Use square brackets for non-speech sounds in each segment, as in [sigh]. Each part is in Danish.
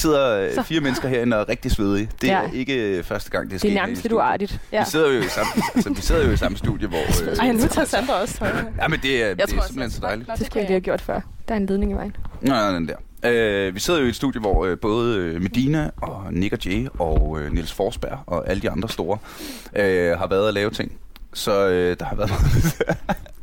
Sidder øh, Så. fire mennesker herinde og er rigtig svedige. Det er Ja. ikke øh, første gang, det er Det sket er her i nærmest lidt uartigt. Ja. Vi sidder jo i samme, altså, vi sidder jo i samme studie, hvor... [laughs] Øh, Ej, nu tager Sandra også tøj. ja, men det er, det er tror også, simpelthen så dejligt. Det skulle jeg lige have gjort før. Der er en ledning i vejen. Nå, nej, den der. Øh, vi sidder jo i et studie, hvor øh, både øh, Medina og Nick og Jay og øh, Niels Forsberg og alle de andre store øh, har været at lave ting. Så øh, der har været [laughs]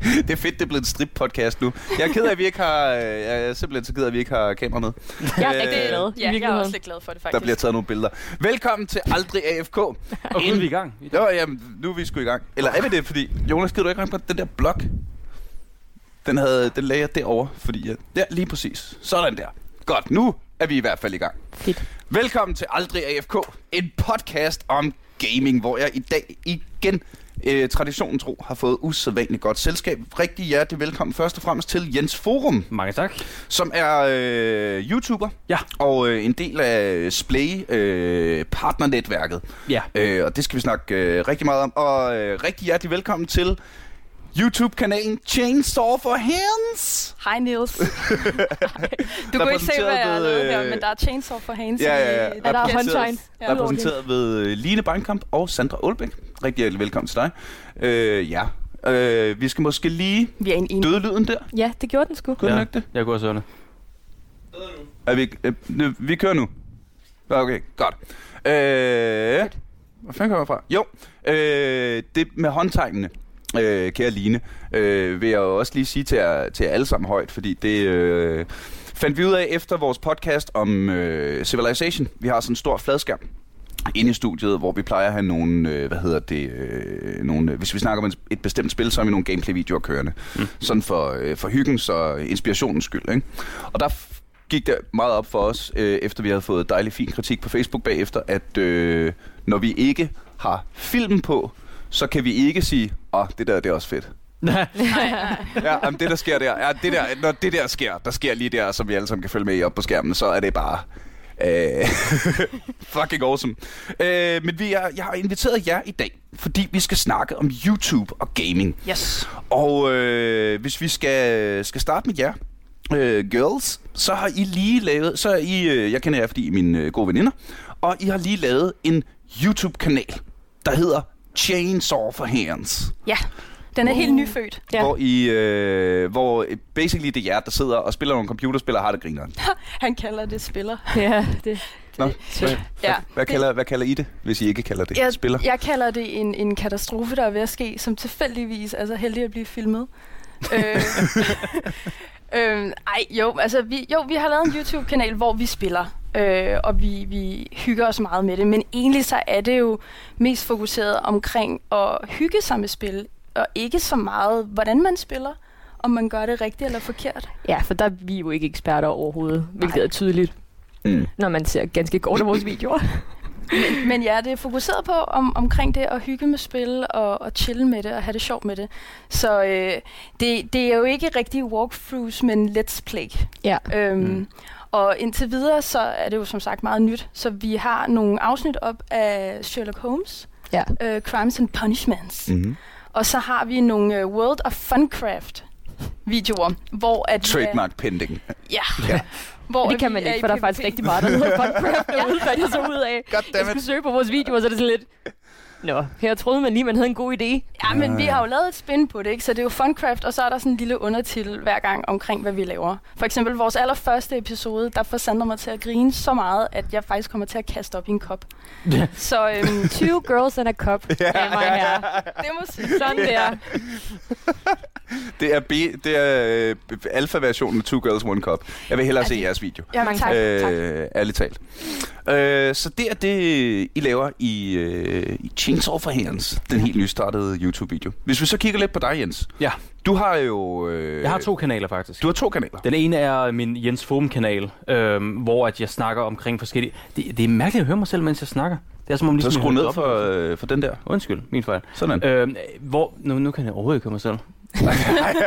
[laughs] Det er fedt, det er blevet en strip-podcast nu. Jeg er ked af, at vi ikke har... øh, Jeg er simpelthen så ked af, at vi ikke har kamera med. Jeg er Øh, rigtig glad. i Ja, jeg er også lidt glad for det, Der faktisk. bliver taget nogle billeder. Velkommen til Aldrig AFK. Og vi er i gang. Jo, jamen, nu er vi sgu i gang. Eller er vi det, fordi... Jonas, gider du ikke på den der blok? Den, havde, den lagde jeg derovre, fordi... Jeg, ja, lige præcis. Sådan der. Godt, nu er vi i hvert fald i gang. Fedt. Velkommen til Aldrig AFK, en podcast om gaming, hvor jeg i dag igen øh, traditionen tro har fået usædvanligt godt selskab. Rigtig hjertelig velkommen først og fremmest til Jens Forum, Mange tak. som er øh, YouTuber Ja. og øh, en del af Splay øh, partnernetværket. Ja. Øh, og det skal vi snakke øh, rigtig meget om. Og øh, rigtig hjertelig velkommen til YouTube-kanalen Chainsaw for Hands. Hej, Niels. [laughs] du kan ikke se, hvad jeg har lavet ved, her, øh, men der er chainsaw for hands Ja, ja, ja. i... Er der Repræsenteret- håndtegn? Ja. Repræsenteret ved øh, Line Beinkamp og Sandra Aalbæk. Rigtig hjertelig velkommen til dig. Øh, ja, øh, vi skal måske lige Vi er en en. døde lyden der. Ja, det gjorde den sgu. Kunne ja. ikke det? Jeg går også det. Er vi, øh, vi kører nu. Okay, godt. Øh, hvad fanden kommer jeg fra? Jo, øh, det med håndtegnene, øh, kære Line, øh, vil jeg også lige sige til jer, til jer alle sammen højt, fordi det øh, fandt vi ud af efter vores podcast om øh, Civilization. Vi har sådan en stor fladskærm inde i studiet, hvor vi plejer at have nogle, øh, hvad hedder det, øh, nogle, øh, hvis vi snakker om et, bestemt spil, så har vi nogle gameplay-videoer kørende. Mm. Sådan for, øh, for hyggens og inspirationens skyld. Ikke? Og der gik det meget op for os, øh, efter vi havde fået dejlig fin kritik på Facebook bagefter, at øh, når vi ikke har film på, så kan vi ikke sige, åh, oh, det der det er også fedt. [laughs] Ja, jamen, det der sker der, ja, det der, når det der sker, der sker lige der, som vi alle sammen kan følge med i op på skærmen, så er det bare øh, [laughs] fucking awesome. Øh, men vi er, jeg har inviteret jer i dag, fordi vi skal snakke om YouTube og gaming. Yes. Og øh, hvis vi skal, skal starte med jer, øh, girls, så har I lige lavet, så er I, øh, jeg kender jer, fordi I er mine øh, gode veninder, og I har lige lavet en YouTube-kanal, der hedder Chainsaw for Hands. Ja, den er helt nyfødt. Ja. Hvor, I, øh, hvor øh, basically det er jer, der sidder og spiller nogle computerspil og har det grineren. [laughs] Han kalder det spiller. Ja, det. Nå, hvad, Ja, hvad, det- kalder, hvad kalder I det, hvis I ikke kalder det Jeg, spiller? jeg kalder det en, en katastrofe, der er ved at ske, som tilfældigvis er så heldig at blive filmet. [laughs] øh, [laughs] øh, ej, jo, altså vi, jo, vi har lavet en YouTube-kanal, hvor vi spiller, øh, og vi, vi hygger os meget med det. Men egentlig så er det jo mest fokuseret omkring at hygge sig med spil, og ikke så meget, hvordan man spiller, om man gør det rigtigt eller forkert. Ja, for der er vi jo ikke eksperter overhovedet, hvilket Nej. er tydeligt, Mm. når man ser ganske kort af vores videoer. [laughs] [laughs] Men, men ja, det er fokuseret på om, omkring det at hygge med spil og, og chille med det og have det sjovt med det. Så øh, det, det er jo ikke rigtig walkthroughs, men let's play. Ja. Øhm, Mm. Og indtil videre, så er det jo som sagt meget nyt. Så vi har nogle afsnit op af Sherlock Holmes, Ja. øh, Crimes and Punishments. Mm. Mm-hmm. Og så har vi nogle uh, World of Funcraft videoer, hvor at er- Trademark pending. Ja. [laughs] Ja. Hvor det kan man ikke, for der er faktisk rigtig meget, der hedder Funcraft [laughs] hvad jeg så ud af. Jeg skulle søge på vores videoer, så er det sådan lidt... Nå, her troede man lige, man havde en god idé. Ja, men vi har jo lavet et spin på det, ikke? så det er jo Funcraft, og så er der sådan en lille undertitel hver gang omkring, hvad vi laver. For eksempel vores allerførste episode, der får Sandra mig til at grine så meget, at jeg faktisk kommer til at kaste op i en kop. så øhm, [laughs] Two girls and a cup. Ja, my herre. det må sige. Sådan der. Det er, B, det er øh, alfa-versionen af Two Girls, One Cup. Jeg vil hellere Er se det- jeres video. Ja, Mange tak, tak. Øh, ærligt talt. Øh, så det er det, I laver i, øh, i Chainsaw for Hands, den helt nystartede YouTube-video. Hvis vi så kigger lidt på dig, Jens. Ja. Du har jo... Øh, Jeg har to kanaler faktisk. Du har to kanaler. Den ene er min Jens Fohm-kanal, øhm, hvor at jeg snakker omkring forskellige... Det, det er mærkeligt at høre mig selv, mens jeg snakker. Det er som om Så ligesom... skru jeg ned hører for, op. øh, for den der. Undskyld, min fejl. Sådan. Øhm, hvor... Nu, nu kan jeg overhovedet ikke høre mig selv. Nej,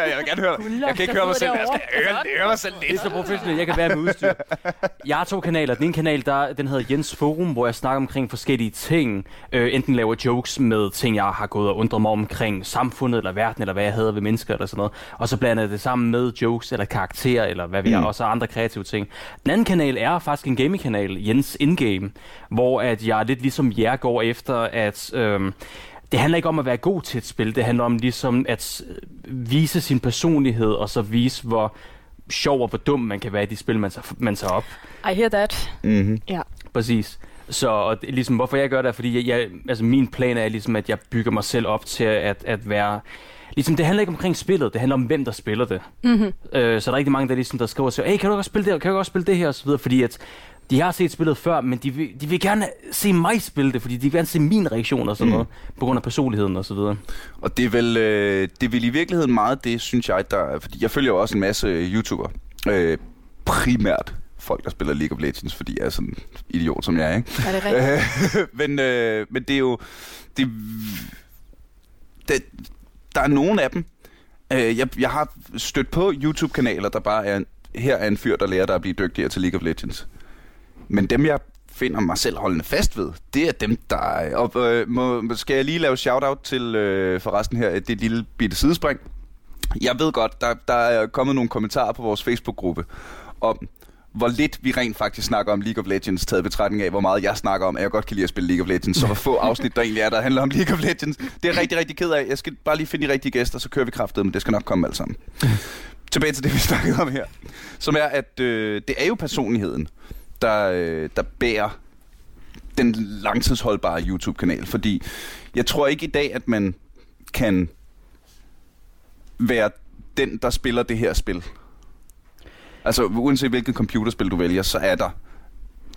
jeg vil gerne høre dig. Jeg kan ikke høre mig selv. Jeg skal høre, høre mig selv Det er lidt. så professionelt, jeg kan være med udstyr. Jeg har to kanaler. Den ene kanal, der, den hedder Jens Forum, hvor jeg snakker omkring forskellige ting. Øh, enten laver jokes med ting, jeg har gået og undret mig omkring samfundet, eller verden, eller hvad jeg havde ved mennesker, eller sådan noget. Og så blander jeg det sammen med jokes, eller karakterer, eller hvad vi mm. Mm. har, og så andre kreative ting. Den anden kanal er faktisk en gaming-kanal, Jens Ingame, hvor at jeg lidt ligesom jer går efter, at... Øhm, det handler ikke om at være god til et spil, det handler om ligesom at øh, vise sin personlighed, og så vise, hvor sjov og hvor dum man kan være i de spil, man tager, man tager op. I hear that. Mm-hmm. Præcis. Så og det, ligesom, hvorfor jeg gør det, er, fordi jeg, jeg, altså, min plan er ligesom, at jeg bygger mig selv op til at, at være... Ligesom, det handler ikke omkring spillet, det handler om, hvem der spiller det. Mm-hmm. Øh, så der er rigtig mange, der, ligesom, der skriver og siger, hey, kan du også spille det, kan du også spille det her, og så videre, fordi at de har set spillet før, men de vil, de vil gerne se mig spille det, fordi de vil gerne se min reaktion og sådan Mm. noget, på grund af personligheden og så videre. Og det er, vel, øh, det er vel i virkeligheden meget det, synes jeg, der er- Fordi jeg følger jo også en masse YouTuber. Øh, primært folk, der spiller League of Legends, fordi jeg er sådan en idiot, som jeg er, ikke? Er det rigtigt? Øh, [laughs] men, øh, men det er jo... Det, det, der er nogle af dem. Øh, jeg, jeg har stødt på YouTube-kanaler, der bare er... Her er en fyr, der lærer dig at blive dygtigere til League of Legends. Men dem, jeg finder mig selv holdende fast ved, det er dem, der... er- Og, øh, må, skal jeg lige lave shout-out til øh, forresten her, det lille bitte sidespring. Jeg ved godt, der, der er kommet nogle kommentarer på vores Facebook-gruppe om, hvor lidt vi rent faktisk snakker om League of Legends, taget betragtning af, hvor meget jeg snakker om, at jeg godt kan lide at spille League of Legends. Så hvor få afsnit der egentlig er, der handler om League of Legends. Det er jeg rigtig, rigtig ked af. Jeg skal bare lige finde de rigtige gæster, så kører vi kraftet, men det skal nok komme alt sammen. [laughs] Tilbage til det, vi snakkede om her. Som er, at øh, det er jo personligheden, der, øh, der bærer den langtidsholdbare YouTube-kanal. Fordi jeg tror ikke i dag, at man kan være den, der spiller det her spil. Altså, uanset hvilket computerspil du vælger, så er der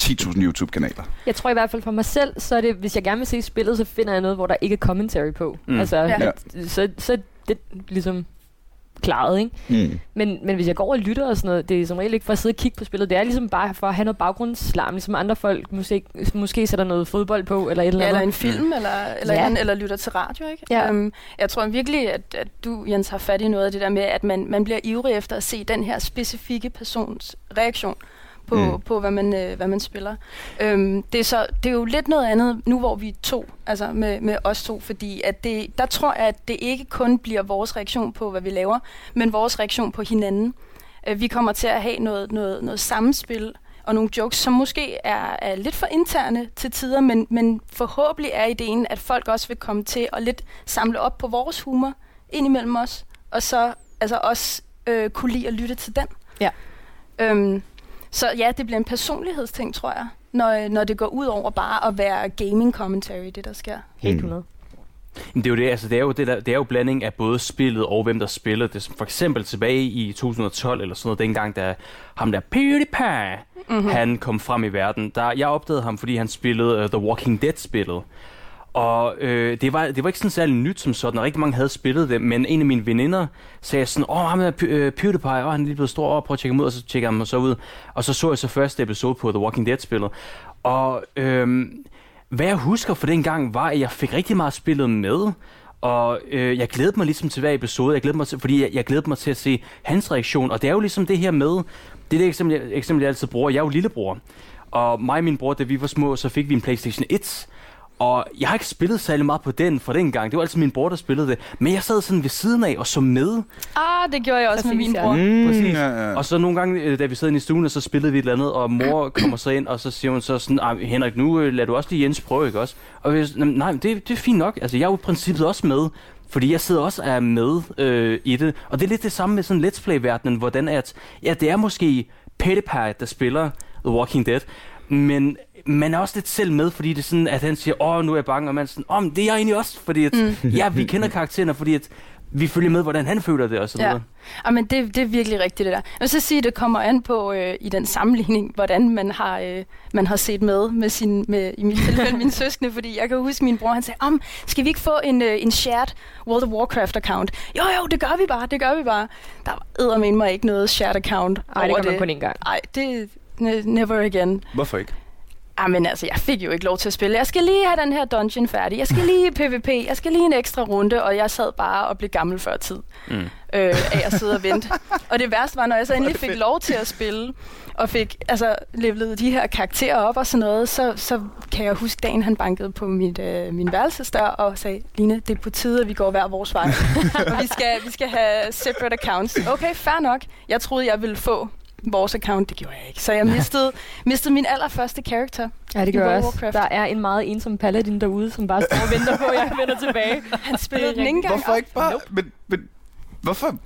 10.000 YouTube-kanaler. Jeg tror i hvert fald for mig selv, så er det, hvis jeg gerne vil se spillet, så finder jeg noget, hvor der ikke er commentary på. Mm. Altså, Ja. så, så er det ligesom klaret, ikke? Mm. Men, men hvis jeg går og lytter og sådan noget, det er som regel ikke for at sidde og kigge på spillet. Det er ligesom bare for at have noget baggrundslarm, ligesom andre folk måske, måske sætter noget fodbold på, eller et eller Ja, andet. eller en film, eller, eller, Ja. ja. eller lytter til radio, ikke? Ja. Øhm, jeg tror virkelig, at, at du, Jens, har fat i noget af det der med, at man, man bliver ivrig efter at se den her specifikke persons reaktion på, Mm. på hvad, man, øh, hvad man spiller. Øhm, det, er så, det er jo lidt noget andet, nu hvor vi er to, altså med, med os to, fordi at det, der tror jeg, at det ikke kun bliver vores reaktion på, hvad vi laver, men vores reaktion på hinanden. Øh, vi kommer til at have noget, noget, noget samspil, og nogle jokes, som måske er, er lidt for interne til tider, men, men forhåbentlig er ideen, at folk også vil komme til at lidt samle op på vores humor ind imellem os, og så altså også øh, kunne lide at lytte til den. Ja. Øhm, så ja, det bliver en personlighedsting, tror jeg, når, når det går ud over bare at være gaming commentary, det der sker. Helt Mm. 100. Men det er jo det, altså det er jo, det der, det er jo blanding af både spillet og hvem der spiller det. Som For eksempel tilbage i 2012 eller sådan noget, dengang da ham der PewDiePie, mm-hmm. han kom frem i verden. Der, jeg opdagede ham, fordi han spillede uh, The Walking Dead-spillet. Og øh, det, var, det var ikke sådan særlig nyt som sådan, og rigtig mange havde spillet det, men en af mine veninder sagde sådan, åh, ham er Pew- øh, PewDiePie, og han er lige blevet stor, og prøv at tjekke ham ud, og så tjekker jeg ham så ud. Og så så jeg så første episode på The Walking Dead-spillet. Og øh, hvad jeg husker for den gang var, at jeg fik rigtig meget spillet med, og øh, jeg glædede mig ligesom til hver episode, jeg glædede mig til, fordi jeg, jeg glædede mig til at se hans reaktion, og det er jo ligesom det her med, det er det eksempel, jeg, eksempel, jeg altid bruger, jeg er jo lillebror, og mig og min bror, da vi var små, så fik vi en Playstation 1, og jeg har ikke spillet særlig meget på den for den gang. Det var altid min bror, der spillede det. Men jeg sad sådan ved siden af og så med. Ah, det gjorde jeg også Præcis, med min ja. bror. Mm, Præcis. ja, ja. Og så nogle gange, øh, da vi sad inde i stuen, og så spillede vi et eller andet, og mor [clears throat] kommer så ind, og så siger hun så sådan, "Ej, Henrik, nu øh, lader du også lige Jens prøve, ikke også? Og vi, sådan, nej, men det, det er fint nok. Altså, jeg er jo i princippet også med, fordi jeg sidder også og er med øh, i det. Og det er lidt det samme med sådan Let's Play-verdenen, hvordan at, ja, det er måske PewDiePie, der spiller The Walking Dead, men man er også lidt selv med, fordi det er sådan, at han siger, åh, nu er jeg bange, og man er sådan, åh, det er jeg egentlig også, fordi at, mm. ja, vi kender karaktererne, fordi at vi følger med, hvordan han føler det, og så Ja. videre. Ja, men det, det er virkelig rigtigt, det der. Jeg vil så sige, at det kommer an på øh, i den sammenligning, hvordan man har, øh, man har set med, med, sin, med i mit tilfælde mine [laughs] søskende, fordi jeg kan huske, min bror han sagde, om, skal vi ikke få en, øh, en shared World of Warcraft-account? Jo, jo, det gør vi bare, det gør vi bare. Der var mig ikke noget shared account Ej, det over gør man kun én gang. Nej, det ne- never again. Hvorfor ikke? Ah, men altså, jeg fik jo ikke lov til at spille. Jeg skal lige have den her dungeon færdig. Jeg skal [laughs] lige PvP. Jeg skal lige en ekstra runde. Og jeg sad bare og blev gammel før tid. Mm. Øh, af at sidde og vente. [laughs] og det værste var, når jeg så endelig fik lov til at spille, og fik altså, levelet de her karakterer op og sådan noget, så, så kan jeg huske dagen, han bankede på mit, øh, min værelsesdør og sagde, Line, det er på tide, at vi går hver vores vej. [laughs] og vi skal, vi skal have separate accounts. Okay, fair nok. Jeg troede, jeg ville få vores account. Det gjorde jeg ikke. Så jeg mistede, mistede min allerførste character. Ja, det gør jeg også. Der er en meget ensom paladin derude, som bare står og venter på, at jeg vender tilbage. Han spillede den ikke engang. Hvorfor ikke bare... Nope. Men, men, hvorfor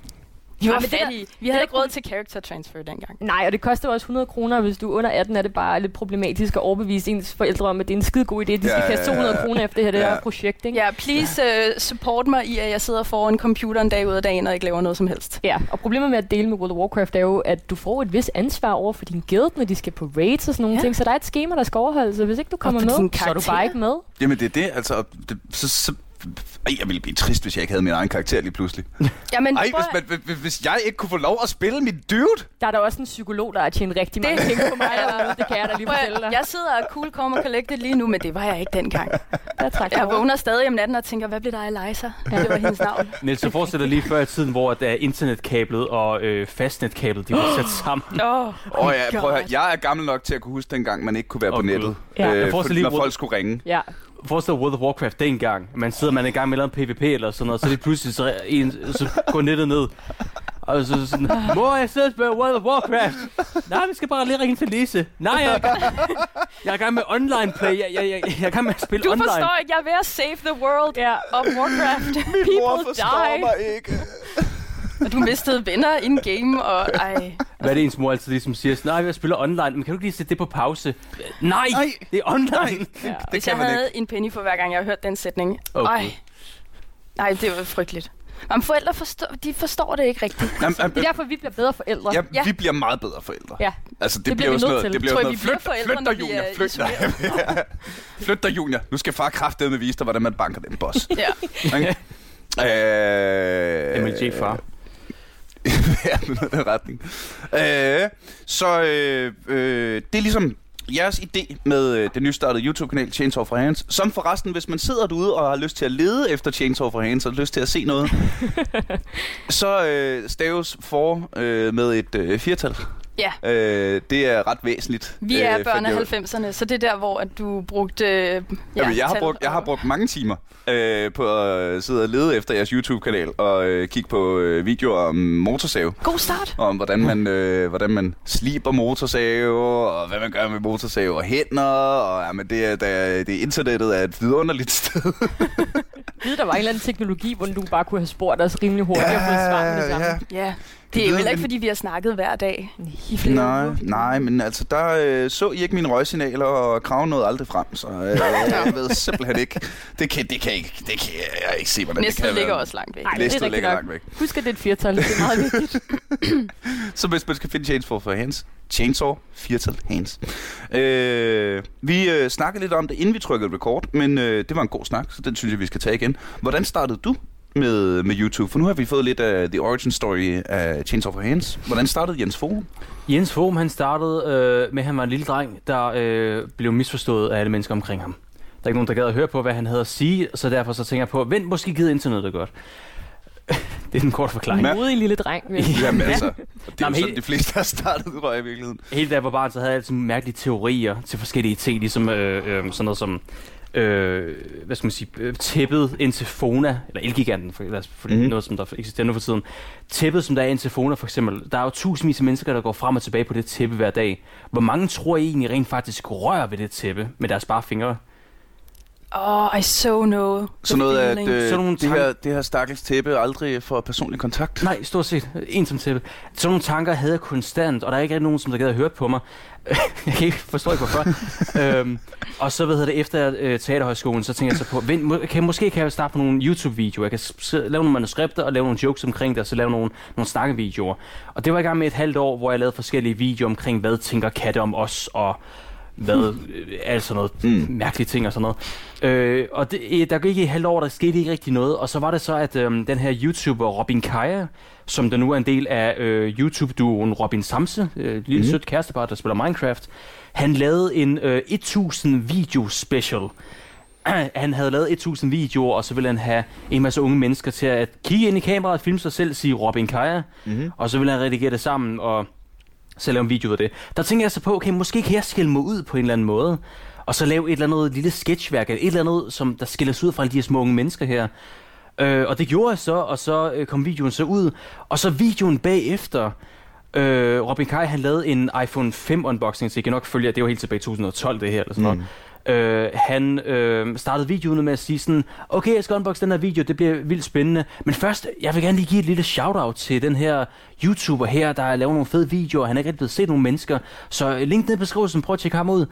vi var fattige. Vi havde ikke råd til character transfer dengang. Nej, og det koster også 100 kroner. Hvis du er under 18, er det bare lidt problematisk at overbevise ens forældre om, at det er en skide god idé. De skal ja, kaste 200 ja, kroner efter det her, ja. det her projekt. Ikke? Ja, please uh, support mig i, at jeg sidder foran computer en dag ud af dagen, og ikke laver noget som helst. Ja, og problemet med at dele med World of Warcraft er jo, at du får et vis ansvar over for din guild, når de skal på raids og sådan nogle ja. ting. Så der er et schema, der skal overholdes, så hvis ikke du kommer med, så er du bare ikke med. Jamen det er det, altså... Det, så, så ej, jeg ville blive trist, hvis jeg ikke havde min egen karakter lige pludselig. Jamen, Ej, hvis, man, hvis, hvis jeg ikke kunne få lov at spille min dude. Der er der også en psykolog, der har tjent rigtig mange penge på mig. Eller, det kan jeg da lige fortælle dig. Jeg sidder og cool kommer collected lige nu, men det var jeg ikke dengang. Jeg, jeg vågner stadig om natten og tænker, hvad blev der af Eliza? Ja. Det var hendes navn. Niels, jeg forestiller lige før i tiden, hvor der internetkablet og øh, fastnetkablet, de var sat sammen. Åh, oh, oh ja, prøv at høre. Jeg er gammel nok til at kunne huske dengang, man ikke kunne være oh, på nettet. Ja. Øh, for, lige, når folk skulle ringe. Ja forestil World of Warcraft dengang. Man sidder man er i gang med en PvP eller sådan noget, så det pludselig så, en, så går nettet ned. Og så sådan, mor, jeg sidder og spiller World of Warcraft. Nej, vi skal bare lige ringe til Lise. Nej, jeg er, gang, jeg er i gang med online play. Jeg, jeg, jeg, jeg er i gang med at spille du online. Du forstår ikke, jeg er ved at save the world yeah. of Warcraft. Min People mor forstår die. mig ikke. Og du mistede venner in game, og ej. Hvad er det ens mor altid ligesom siger? Nej, jeg spiller online, men kan du ikke lige sætte det på pause? Nej, Nej. det er online. Ja. Det Hvis jeg havde ikke. en penny for hver gang, jeg har hørt den sætning. Okay. Ej. Nej, det var frygteligt. Men forældre forstår, de forstår det ikke rigtigt. Jamen, det er derfor, vi bliver bedre forældre. Ja, ja. vi bliver meget bedre forældre. Ja. Altså, det, det bliver, bliver jo noget, det bliver Tror noget, flyt, flyt dig, junior, flyt dig. [laughs] flyt dig, junior. Nu skal far kraftedeme vise dig, hvordan man banker den boss. ja. Okay? [laughs] Øh, MLG far. Ja, [laughs] noget den retning. Øh, så øh, øh, det er ligesom jeres idé med øh, den nystartede YouTube-kanal Chainsaw for Hands. Som forresten, hvis man sidder derude og har lyst til at lede efter Chainsaw for Hands og har lyst til at se noget, [laughs] så øh, staves for øh, med et øh, firtal. Ja. Øh, det er ret væsentligt. Vi er øh, børn af 90'erne, så det er der, hvor at du brugte... Øh, ja, Jamen, jeg, har brugt, jeg har brugt mange timer øh, på at sidde og lede efter jeres YouTube-kanal og øh, kigge på øh, videoer om motorsave. God start. Og om hvordan man, øh, hvordan man sliber motorsave, og hvad man gør med motorsave og hænder. Og, jamen, det, er, det, det internettet er et vidunderligt sted. [laughs] Ved, der var en eller anden teknologi, hvor du bare kunne have spurgt os rimelig hurtigt ja, og fået svar med det samme. Ja. ja. Det er jo heller ikke, fordi vi har snakket hver dag i flere Nej, uger. nej, men altså, der øh, så I ikke mine røgsignaler, og kraven nåede aldrig frem, så øh, [laughs] jeg ved simpelthen ikke. Det kan, det kan, ikke, det kan jeg ikke se, hvordan Næste det kan ligger være. også langt væk. Nej, det er ligger langt væk. Husk, at det er et firtal, det er meget [laughs] vigtigt. så hvis man skal finde Chainsaw for hands, Chainsaw, firtal hands. Øh, vi øh, snakkede lidt om det, inden vi trykkede record, men øh, det var en god snak, så den synes jeg, vi skal tage igen. Hvordan startede du med, med YouTube? For nu har vi fået lidt af the origin story af Chainsaw for Hands. Hvordan startede Jens Forum? Jens Forum, han startede øh, med, at han var en lille dreng, der øh, blev misforstået af alle mennesker omkring ham. Der er ikke nogen, der gad at høre på, hvad han havde at sige, så derfor så tænker jeg på, vent, måske gider internettet godt. [laughs] det er den korte forklaring. En modig lille dreng. Jamen altså, det er Jamen, jo sådan, de fleste har startet, tror jeg i virkeligheden. Helt da jeg var barn, så havde jeg altid mærkelige teorier til forskellige ting, ligesom øh, øh, sådan noget som øh, hvad skal man sige, øh, tæppet ind til Fona, eller Elgiganten, for, for mm. noget, som der eksisterer nu for tiden. Tæppet, som der er ind til Fona for eksempel, der er jo tusindvis af mennesker, der går frem og tilbage på det tæppe hver dag. Hvor mange tror I egentlig rent faktisk rører ved det tæppe med deres bare fingre? Oh, I so know. Så noget af, at øh, nogle det, her, det her stakkels tæppe aldrig får personlig kontakt? Nej, stort set. En som tæppe. Sådan nogle tanker havde jeg konstant, og der er ikke rigtig nogen, som der gad at høre på mig. [laughs] jeg kan ikke forstå ikke hvorfor. [laughs] øhm, og så ved det, efter øh, teaterhøjskolen, så tænker jeg så på, vent, må, kan, måske kan jeg starte på nogle YouTube-videoer. Jeg kan lave nogle manuskripter og lave nogle jokes omkring det, og så lave nogle, nogle snakkevideoer. Og det var i gang med et halvt år, hvor jeg lavede forskellige videoer omkring, hvad tænker katte om os, og hvad, øh, altså noget mm. mærkelige ting og sådan noget. Øh, og det, der gik i et halvt år, der skete ikke rigtig noget, og så var det så, at øh, den her YouTuber Robin Kaja, som der nu er en del af øh, YouTube-duoen Robin Samse, øh, lille mm. sødt kærestepar, der spiller Minecraft, han lavede en øh, 1000 video special. [clears throat] han havde lavet 1000 videoer, og så ville han have en masse unge mennesker til at kigge ind i kameraet, filme sig selv, sige Robin Kaja, mm-hmm. og så ville han redigere det sammen, og så lave en video af det. Der tænker jeg så på, okay, måske kan jeg skille mig ud på en eller anden måde, og så lave et eller andet lille sketchværk, et eller andet, som der skiller sig ud fra alle de her små unge mennesker her. Øh, og det gjorde jeg så, og så øh, kom videoen så ud, og så videoen bagefter, Øh, Robin Kai, han lavede en iPhone 5 unboxing, så I kan nok følge, at det var helt tilbage i 2012 det her, eller sådan mm. noget. Øh, han øh, startede videoen med at sige sådan, okay, jeg skal unboxe den her video, det bliver vildt spændende. Men først, jeg vil gerne lige give et lille shout-out til den her YouTuber her, der laver nogle fede videoer. Han er ikke rigtig blevet set nogle mennesker, så link ned i beskrivelsen, prøv at tjekke ham ud.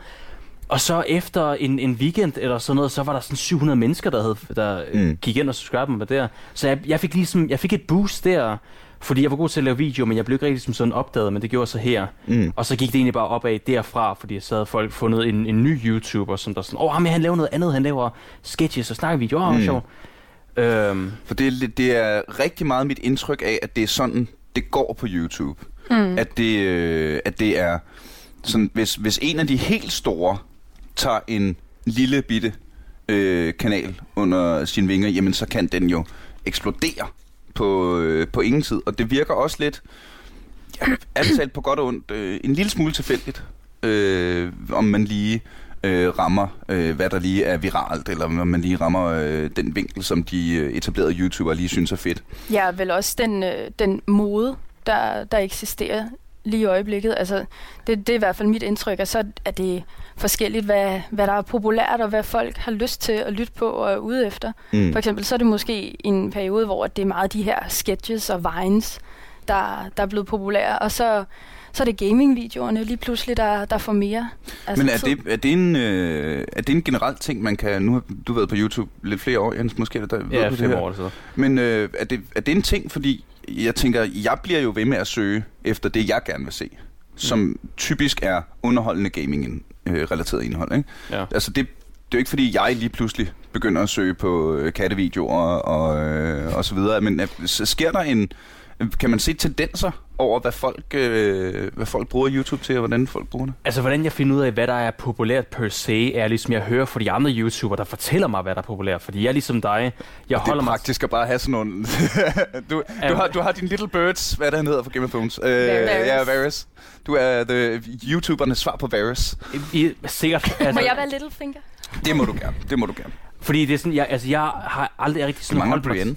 Og så efter en, en weekend eller sådan noget, så var der sådan 700 mennesker, der, havde, der mm. gik ind og subscribe mig der. Så jeg, jeg, fik ligesom, jeg fik et boost der, fordi jeg var god til at lave video, men jeg blev ikke rigtig som sådan opdaget, men det gjorde så her. Mm. Og så gik det egentlig bare opad derfra, fordi jeg sad folk fundet en, en ny YouTuber, som der sådan, åh, oh, men han laver noget andet, han laver sketches og snakkevideoer, åh, oh, mm. sjov. Øhm. For det, det er rigtig meget mit indtryk af, at det er sådan, det går på YouTube. Mm. At, det, øh, at det er sådan, hvis, hvis en af de helt store tager en lille bitte øh, kanal under sine vinger, jamen så kan den jo eksplodere på, øh, på ingen tid. Og det virker også lidt, ja, antalt på godt og ondt, øh, en lille smule tilfældigt, øh, om man lige øh, rammer, øh, hvad der lige er viralt, eller om man lige rammer øh, den vinkel, som de øh, etablerede YouTubere lige synes er fedt. Ja, vel også den, øh, den mode, der, der eksisterer lige i øjeblikket. Altså, det, det er i hvert fald mit indtryk, at så er det forskelligt, hvad, hvad der er populært, og hvad folk har lyst til at lytte på og er ude efter. Mm. For eksempel så er det måske en periode, hvor det er meget de her sketches og vines, der, der er blevet populære, og så så er det gaming-videoerne lige pludselig, der, der får mere. Altså Men er det, er, det en, øh, er det en generel ting, man kan... Nu har du været på YouTube lidt flere år, Jens, måske er det der... Ja, fem år så. Men øh, er, det, er det en ting, fordi jeg tænker, jeg bliver jo ved med at søge efter det, jeg gerne vil se, som mm. typisk er underholdende gaming-relateret indhold. Ikke? Ja. Altså det, det er jo ikke fordi, jeg lige pludselig begynder at søge på øh, kattevideoer og, øh, og så videre, men øh, sker der en, kan man se tendenser over, hvad folk, øh, hvad folk bruger YouTube til, og hvordan folk bruger det? Altså, hvordan jeg finder ud af, hvad der er populært per se, er ligesom, jeg hører fra de andre YouTubere, der fortæller mig, hvad der er populært. Fordi jeg er ligesom dig. Jeg og holder det er praktisk mig... at bare have sådan nogle... [laughs] du, du, har, du har din Little Birds, hvad det hedder for Game of Thrones. Øh, ja, Varys. Du er the YouTubernes svar på Varys. I, sikkert. Altså, må jeg være Littlefinger? Det må du gerne. Det må du gerne. Fordi det er sådan, jeg, altså, jeg har aldrig rigtig sådan... Du mangler Brienne.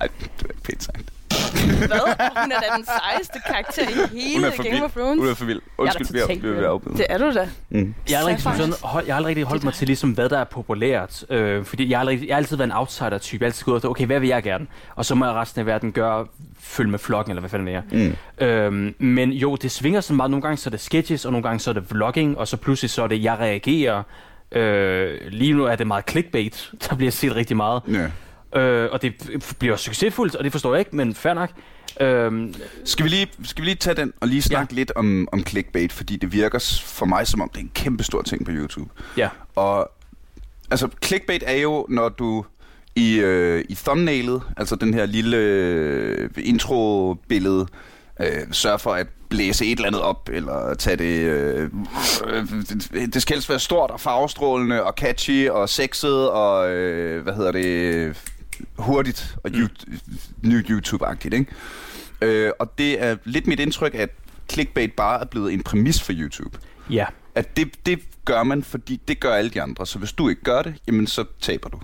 Ej, det er pænt sagt. Hvad? Hun er da den sejeste karakter i hele Game of Thrones. Hun er for vild. Undskyld, vi er, vi er afbrudt. Det er du da. Mm. Jeg har aldrig, sådan, hold, jeg har aldrig rigtig holdt mig til, ligesom, hvad der er populært. Øh, fordi jeg har, aldrig, jeg har altid været en outsider-type. Jeg har altid gået efter, okay, hvad vil jeg gerne? Og så må jeg resten af verden gøre, følge med flokken, eller hvad fanden det er. Mm. Øhm, men jo, det svinger så meget. Nogle gange så er det sketches, og nogle gange så er det vlogging, og så pludselig så er det, jeg reagerer. Øh, lige nu er det meget clickbait, [laughs] der bliver set rigtig meget. Yeah. Øh, og det bliver succesfuldt, og det forstår jeg ikke, men fair nok. Øhm, skal, vi lige, skal vi lige tage den og lige snakke ja. lidt om, om clickbait, fordi det virker for mig som om, det er en kæmpe stor ting på YouTube. Ja. Og altså, clickbait er jo, når du i, øh, i thumbnailet, altså den her lille øh, intro-billede, øh, sørger for at blæse et eller andet op, eller tage det... Øh, øh, det skal helst være stort og farvestrålende og catchy og sexet og, øh, hvad hedder det, hurtigt og mm. nyt YouTube-agtigt, ikke? Øh, og det er lidt mit indtryk, at clickbait bare er blevet en præmis for YouTube. Ja. At det, det gør man, fordi det gør alle de andre. Så hvis du ikke gør det, jamen så taber du.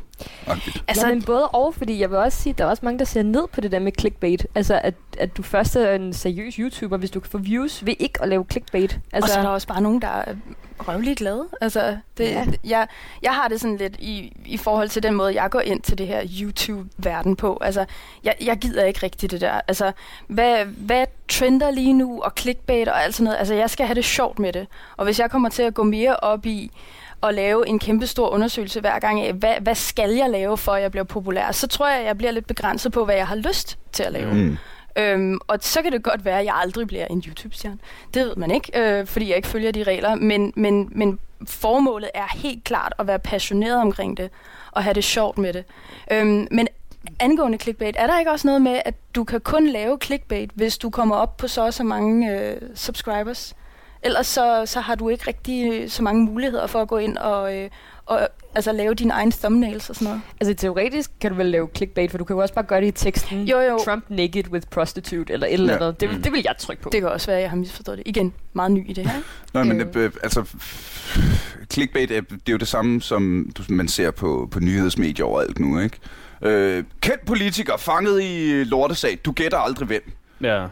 Agtigt. Altså, ja, men både og, fordi jeg vil også sige, at der er også mange, der ser ned på det der med clickbait. Altså, at, at du først er en seriøs YouTuber, hvis du kan få views ved ikke at lave clickbait. Altså, og så er der også bare nogen, der er røvligt glade. Altså, det, ja. jeg, jeg har det sådan lidt i, i forhold til den måde, jeg går ind til det her YouTube-verden på. Altså, jeg, jeg gider ikke rigtig det der. Altså, hvad, hvad trender lige nu, og clickbait og alt sådan noget. Altså, jeg skal have det sjovt med det. Og hvis jeg kommer til at gå mere op i at lave en kæmpe stor undersøgelse hver gang af, hvad, hvad skal jeg lave, for at jeg bliver populær, så tror jeg, at jeg bliver lidt begrænset på, hvad jeg har lyst til at lave. Mm. Øhm, og så kan det godt være, at jeg aldrig bliver en YouTube-stjerne. Det ved man ikke, øh, fordi jeg ikke følger de regler. Men, men, men formålet er helt klart at være passioneret omkring det, og have det sjovt med det. Øhm, men angående clickbait, er der ikke også noget med, at du kan kun lave clickbait, hvis du kommer op på så og så mange øh, subscribers? Ellers så, så har du ikke rigtig så mange muligheder for at gå ind og, øh, og altså, lave dine egne thumbnails og sådan noget. Altså teoretisk kan du vel lave clickbait, for du kan jo også bare gøre det i teksten. Jo, jo. Trump naked with prostitute, eller et eller Ja. andet. Det, Mm. det vil jeg trykke på. Det kan også være, at jeg har misforstået det. Igen, meget ny i det her. ikke? Nej, men Øh. øh, altså, clickbait, er, det er jo det samme, som du, man ser på, på nyhedsmedier overalt nu, ikke? Øh, kendt politiker fanget i lortesag. Du gætter aldrig hvem. Ja.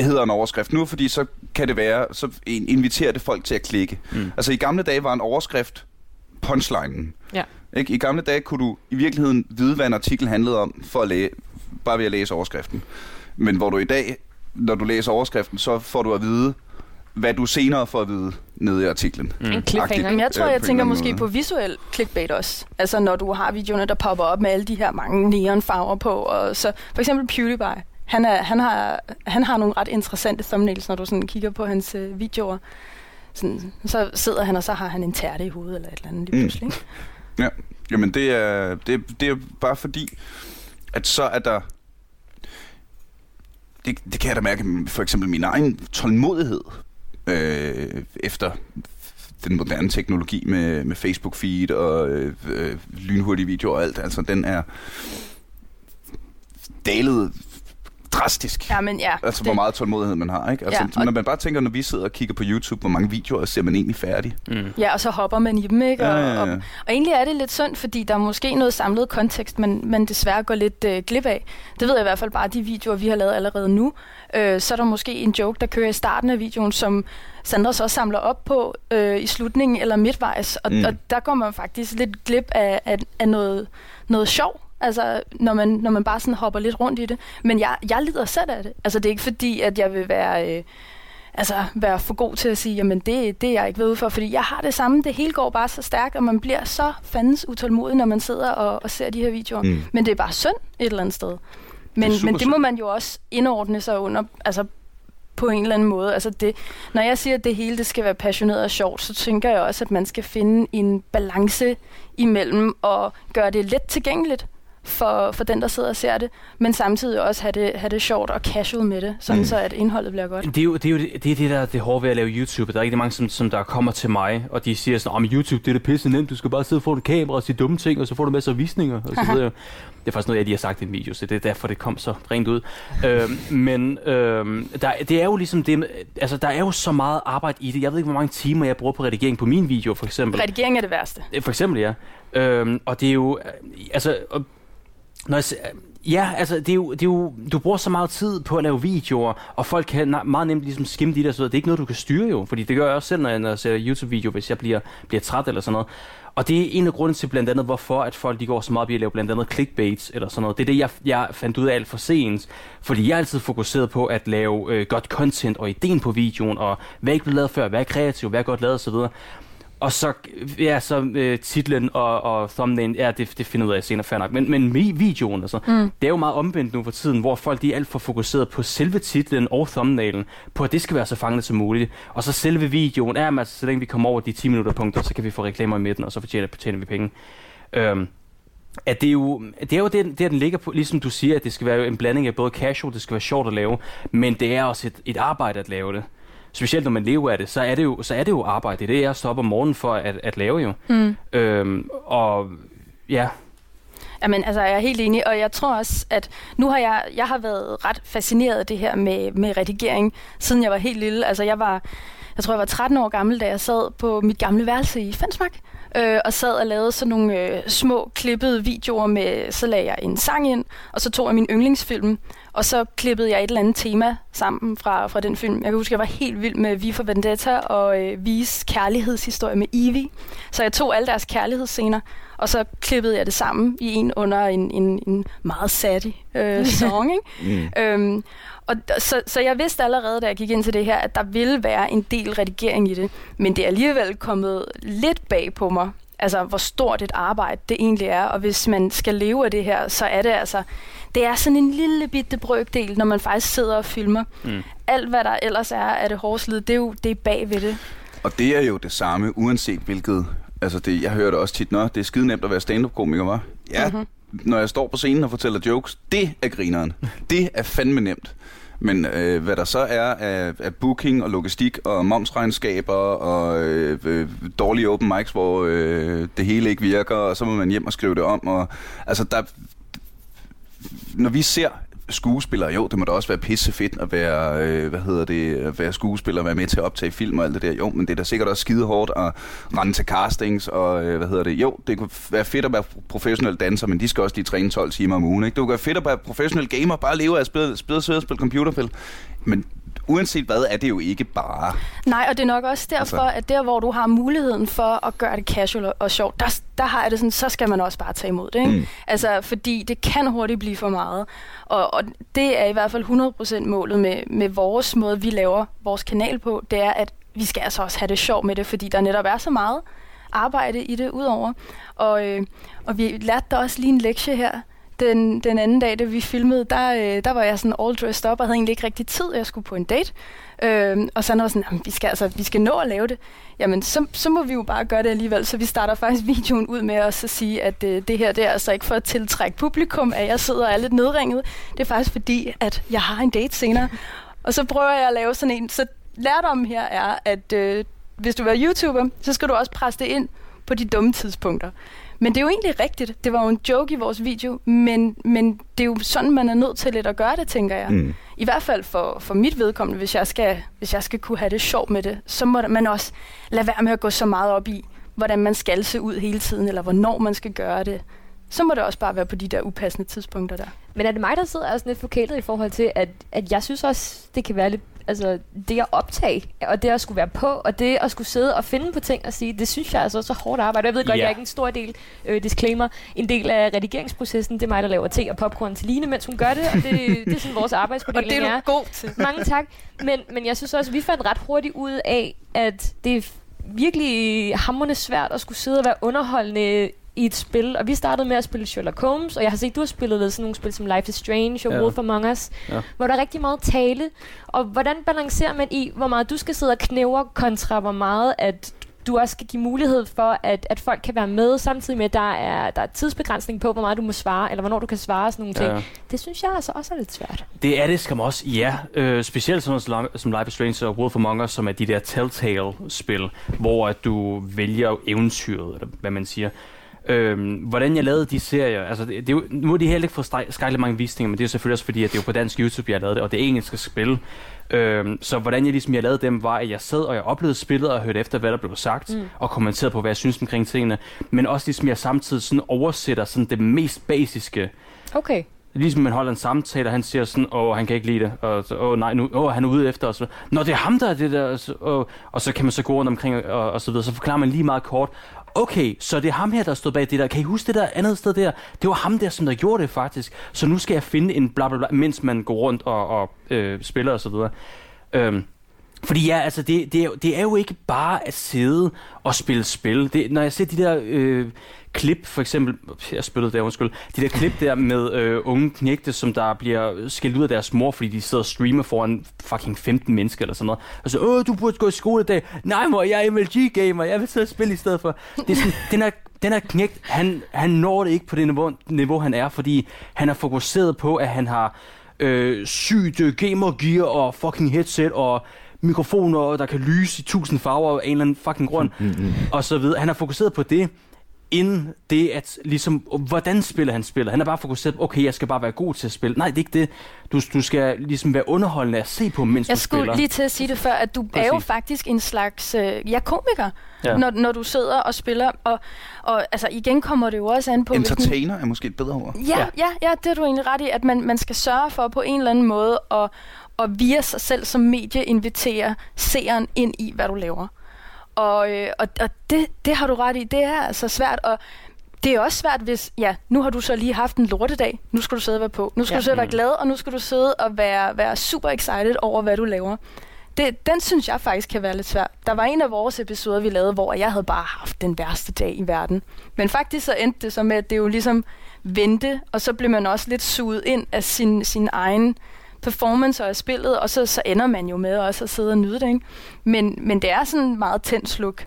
Hedder en overskrift nu, fordi så kan det være, så in- inviterer det folk til at klikke. Mm. Altså i gamle dage var en overskrift punchlinen. Ja. Ikke? I gamle dage kunne du i virkeligheden vide, hvad en artikel handlede om, for at læse, bare ved at læse overskriften. Men hvor du i dag, når du læser overskriften, så får du at vide, hvad du senere får at vide nede i artiklen. Mm. En cliffhanger. Jeg tror, Ja, jeg tænker måske på visuel clickbait også. Altså når du har videoerne, der popper op med alle de her mange neonfarver på. Og så for eksempel PewDiePie. Han, er, han, har, han har nogle ret interessante thumbnails, når du sådan kigger på hans øh, videoer. Sådan, så sidder han, og så har han en tærte i hovedet eller et eller andet lige Mm. pludselig. ikke? Jamen det er, det, det er bare fordi, at så er der... Det, det kan jeg da mærke, for eksempel min egen tålmodighed øh, efter den moderne teknologi med, med Facebook-feed og øh, øh, lynhurtige videoer og alt. Altså den er dalet drastisk. Ja, men ja. Altså, det- hvor meget tålmodighed man har, ikke? Altså, Ja, ja, og- når man bare tænker, når vi sidder og kigger på YouTube, hvor mange videoer ser man egentlig færdig? Mm. Ja, og så hopper man i dem, ikke? Ja, Og, ja, ja. Og, og egentlig er det lidt synd, fordi der er måske noget samlet kontekst, man, man desværre går lidt øh, glip af. Det ved jeg i hvert fald bare, de videoer, vi har lavet allerede nu. Øh, så er der måske en joke, der kører i starten af videoen, som Sandra så samler op på øh, i slutningen eller midtvejs. Og, Mm. mm. og der går man faktisk lidt glip af, af, af noget, noget sjov. Altså, når man, når man bare sådan hopper lidt rundt i det. Men jeg, jeg lider selv af det. Altså, det er ikke fordi, at jeg vil være... Øh, altså være for god til at sige, jamen det, det er jeg ikke ved ude for, fordi jeg har det samme, det hele går bare så stærkt, og man bliver så fandens utålmodig, når man sidder og, og ser de her videoer. Mm. Men det er bare synd et eller andet sted. Men, super men det må man jo også indordne sig under, altså på en eller anden måde. Altså det, når jeg siger, at det hele det skal være passioneret og sjovt, så tænker jeg også, at man skal finde en balance imellem og gøre det let tilgængeligt for, for den, der sidder og ser det, men samtidig også have det, have det sjovt og casual med det, sådan Mm. så at indholdet bliver godt. Det er jo det, er jo det, det, er det der er det hårde ved at lave YouTube. Der er rigtig mange, som, som der kommer til mig, og de siger sådan, om YouTube, det er da pisse nemt, du skal bare sidde foran et kamera og sige dumme ting, og så får du masser af visninger, og så [laughs] videre. Det er faktisk noget, jeg lige har sagt i en video, så det er derfor, det kom så rent ud. øhm, men øhm, der, det er jo ligesom det, altså der er jo så meget arbejde i det. Jeg ved ikke, hvor mange timer jeg bruger på redigering på min video, for eksempel. Redigering er det værste. Øh, For eksempel, ja. Øhm, og det er jo, altså, når jeg, ja, altså, det er, jo, det er jo, du bruger så meget tid på at lave videoer, og folk kan meget nemt ligesom skimme de der, så det er ikke noget, du kan styre jo, fordi det gør jeg også selv, når jeg, når jeg ser YouTube-video, hvis jeg bliver, bliver træt eller sådan noget. Og det er en af grunden til blandt andet, hvorfor at folk de går så meget op i at lave blandt andet clickbaits eller sådan noget. Det er det, jeg, jeg fandt ud af alt for sent. Fordi jeg er altid fokuseret på at lave øh, godt content og ideen på videoen, og hvad ikke blev lavet før, hvad er kreativt, hvad er godt lavet osv. Og så, ja, så øh, titlen og, og thumbnail, ja, det, det finder ud af senere, fair nok. Men, men videoen, altså, mm. det er jo meget omvendt nu for tiden, hvor folk de er alt for fokuseret på selve titlen og thumbnailen, på at det skal være så fanget som muligt. Og så selve videoen, ja, men altså, så længe vi kommer over de 10 minutter punkter, så kan vi få reklamer i midten, og så fortjener, tjener vi penge. Øhm, at det er jo, det er jo det, det, den ligger på, ligesom du siger, at det skal være en blanding af både casual, det skal være sjovt at lave, men det er også et, et arbejde at lave det. Specielt når man lever af det, så er det jo, så er det jo arbejde. Det er det, jeg står op om morgenen for at, at lave jo. Mm. Øhm, og ja, Jamen, altså, jeg er helt enig, og jeg tror også, at nu har jeg, jeg har været ret fascineret af det her med, med redigering, siden jeg var helt lille. Altså, jeg var, jeg tror, jeg var 13 år gammel, da jeg sad på mit gamle værelse i Fensmark, øh, og sad og lavede sådan nogle øh, små klippede videoer med, så lagde jeg en sang ind, og så tog jeg min yndlingsfilm, og så klippede jeg et eller andet tema sammen fra, fra den film. Jeg kan huske, jeg var helt vild med Vi for Vendetta og øh, Vis kærlighedshistorie med Evie. Så jeg tog alle deres kærlighedsscener, og så klippede jeg det sammen i en under en, en, en meget satty øh, [laughs] song. Ikke? Mm. Øhm, og så, så jeg vidste allerede, da jeg gik ind til det her, at der ville være en del redigering i det. Men det er alligevel kommet lidt bag på mig, altså, hvor stort et arbejde det egentlig er. Og hvis man skal leve af det her, så er det altså... Det er sådan en lille bitte brøkdel, når man faktisk sidder og filmer. Mm. Alt, hvad der ellers er af det hårdslid, det er jo det er bag ved det. Og det er jo det samme, uanset hvilket... Altså, det, jeg hører det også tit, når det er skide nemt at være stand-up-komiker, var. Ja, mm-hmm. når jeg står på scenen og fortæller jokes, det er grineren. Det er fandme nemt. Men øh, hvad der så er af, af booking og logistik og momsregnskaber og øh, øh, dårlige open mics, hvor øh, det hele ikke virker, og så må man hjem og skrive det om. Og, altså, der, når vi ser skuespiller, jo, det må da også være pisse fedt at være, øh, hvad hedder det, at være skuespiller, være med til at optage film og alt det der. Jo, men det er da sikkert også skide hårdt at rende til castings og, øh, hvad hedder det, jo, det kunne være fedt at være professionel danser, men de skal også lige træne 12 timer om ugen, ikke? Det kunne være fedt at være professionel gamer, bare leve af at spille, spille, spille, spille computerspil. Men uanset hvad, er det jo ikke bare. Nej, og det er nok også derfor, altså. at der, hvor du har muligheden for at gøre det casual og sjovt, der, der har jeg det sådan, så skal man også bare tage imod det. Ikke? Mm. Altså, fordi det kan hurtigt blive for meget. Og, og det er i hvert fald 100% målet med, med vores måde, vi laver vores kanal på, det er, at vi skal altså også have det sjovt med det, fordi der netop er så meget arbejde i det udover. Og, øh, og vi lærte da også lige en lektie her den, den anden dag, da vi filmede, der, øh, der var jeg sådan all dressed up og havde egentlig ikke rigtig tid, jeg skulle på en date. Øh, og så var sådan, vi skal, altså, vi skal nå at lave det. Jamen, så, så må vi jo bare gøre det alligevel. Så vi starter faktisk [laughs] videoen ud med at så sige, at øh, det her det er altså ikke for at tiltrække publikum, at jeg sidder og er lidt nedringet. Det er faktisk fordi, at jeg har en date senere. [laughs] Og så prøver jeg at lave sådan en. Så lærdommen her er, at øh, hvis du være YouTuber, så skal du også presse det ind på de dumme tidspunkter. Men det er jo egentlig rigtigt. Det var jo en joke i vores video, men, men det er jo sådan, man er nødt til lidt at gøre det, tænker jeg. Mm. I hvert fald for, for mit vedkommende, hvis jeg, skal, hvis jeg skal kunne have det sjovt med det, så må man også lade være med at gå så meget op i, hvordan man skal se ud hele tiden, eller hvornår man skal gøre det. Så må det også bare være på de der upassende tidspunkter der. Men er det mig, der sidder sådan lidt forkælet i forhold til, at, at jeg synes også, det kan være lidt altså, det at optage, og det at skulle være på, og det at skulle sidde og finde på ting og sige, det synes jeg altså også er hårdt arbejde. Jeg ved godt, yeah. jeg er ikke en stor del, øh, disclaimer, en del af redigeringsprocessen, det er mig, der laver te og popcorn til Line, mens hun gør det, og det, det er sådan vores arbejdsfordeling Og det er du god til. [laughs] Mange tak. Men, men jeg synes også, at vi fandt ret hurtigt ud af, at det er virkelig hammerende svært at skulle sidde og være underholdende i et spil, og vi startede med at spille Sherlock Holmes, og jeg har set, du har spillet sådan nogle spil som Life is Strange og ja. Wolf Among Us, ja. hvor der er rigtig meget tale, og hvordan balancerer man i, hvor meget du skal sidde og knæver, kontra hvor meget, at du også skal give mulighed for, at, at folk kan være med, samtidig med, at der er, der er tidsbegrænsning på, hvor meget du må svare, eller hvornår du kan svare sådan nogle ting. Ja. Det synes jeg altså også er lidt svært. Det er det skam også, ja. Øh, specielt sådan noget som Life is Strange og Wolf Among Us, som er de der Telltale-spil, hvor at du vælger eventyret, eller hvad man siger. Øhm, hvordan jeg lavede de serier, altså det, det er jo, nu er de heller ikke fået skejle mange visninger, men det er selvfølgelig også fordi, at det er jo på dansk YouTube, jeg lavede det, og det er engelsk spil. Øhm, så hvordan jeg ligesom jeg lavede dem, var, at jeg sad og jeg oplevede spillet og hørte efter, hvad der blev sagt, mm. og kommenterede på, hvad jeg synes omkring tingene, men også ligesom jeg samtidig sådan oversætter sådan det mest basiske. Okay. Ligesom man holder en samtale, og han siger sådan, åh, han kan ikke lide det, og så, åh nej, nu, åh, han er ude efter, og så, Nå, det er ham, der er det der, og så, og, og så kan man så gå rundt omkring, og, og så videre, så forklarer man lige meget kort, okay, så det er ham her, der stod bag det der. Kan I huske det der andet sted der? Det var ham der, som der gjorde det faktisk. Så nu skal jeg finde en bla bla bla, mens man går rundt og, og øh, spiller og så videre. Øhm, fordi ja, altså det, det, er, det er jo ikke bare at sidde og spille spil. Det, når jeg ser de der øh, klip, for eksempel, jeg spillede der, undskyld, de der klip der med øh, unge knægte, som der bliver skældt ud af deres mor, fordi de sidder og streamer foran fucking 15 mennesker eller sådan noget. Og så, åh, du burde gå i skole i dag. Nej, mor, jeg er MLG-gamer, jeg vil sidde og spille i stedet for. Det er sådan, [laughs] den er den er knægt, han, han når det ikke på det niveau, niveau, han er, fordi han er fokuseret på, at han har øh, sygt øh, gamer-gear og fucking headset og mikrofoner, der kan lyse i tusind farver af en eller anden fucking grund, mm, mm. og så videre. Han er fokuseret på det, inden det at ligesom, hvordan spiller han spiller. Han er bare fokuseret på, okay, jeg skal bare være god til at spille. Nej, det er ikke det. Du, du skal ligesom være underholdende at se på, mens jeg du spiller. Jeg skulle lige til at sige det før, at du Præcis. er jo faktisk en slags, øh, ja, komiker, ja. Når, når du sidder og spiller. Og, og altså, igen kommer det jo også an på... Entertainer hvilken... er måske et bedre ord. Ja, ja, ja, ja det er du egentlig ret i, at man, man skal sørge for på en eller anden måde at, og via sig selv som medie invitere seeren ind i, hvad du laver. Og, øh, og, og det, det har du ret i. Det er altså svært, og det er også svært, hvis, ja, nu har du så lige haft en lortedag, nu skal du sidde og være på, nu skal ja. du sidde og være glad, og nu skal du sidde og være, være super excited over, hvad du laver. det, den synes jeg faktisk kan være lidt svær. Der var en af vores episoder, vi lavede, hvor jeg havde bare haft den værste dag i verden. Men faktisk så endte det så med, at det jo ligesom vendte, og så blev man også lidt suget ind af sin, sin egen performance og af spillet, og så, så ender man jo med også at sidde og nyde det. Ikke? Men, men det er sådan meget tændt look.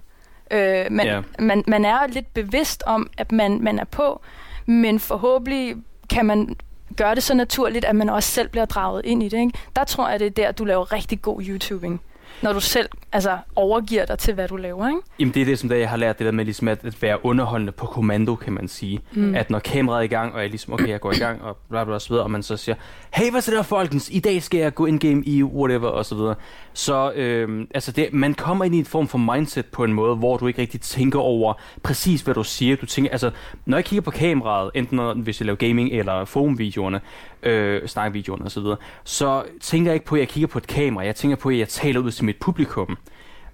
Øh, man, yeah. man, man er lidt bevidst om, at man, man er på, men forhåbentlig kan man gøre det så naturligt, at man også selv bliver draget ind i det. Ikke? Der tror jeg, det er der, du laver rigtig god YouTubing når du selv altså, overgiver dig til, hvad du laver, ikke? Jamen det er det, som der, jeg har lært, det der med ligesom at, at være underholdende på kommando, kan man sige. Mm. At når kameraet er i gang, og jeg ligesom, okay, jeg går i gang, og bla bla, så videre, og man så siger, hey, hvad så der, folkens? I dag skal jeg gå in-game i whatever, og så videre. Så øh, altså det, man kommer ind i en form for mindset på en måde, hvor du ikke rigtig tænker over præcis, hvad du siger. Du tænker, altså, når jeg kigger på kameraet, enten når, hvis jeg laver gaming eller forumvideoerne, øh, snakvideoerne og så videre, så tænker jeg ikke på, at jeg kigger på et kamera. Jeg tænker på, at jeg taler ud til mit publikum.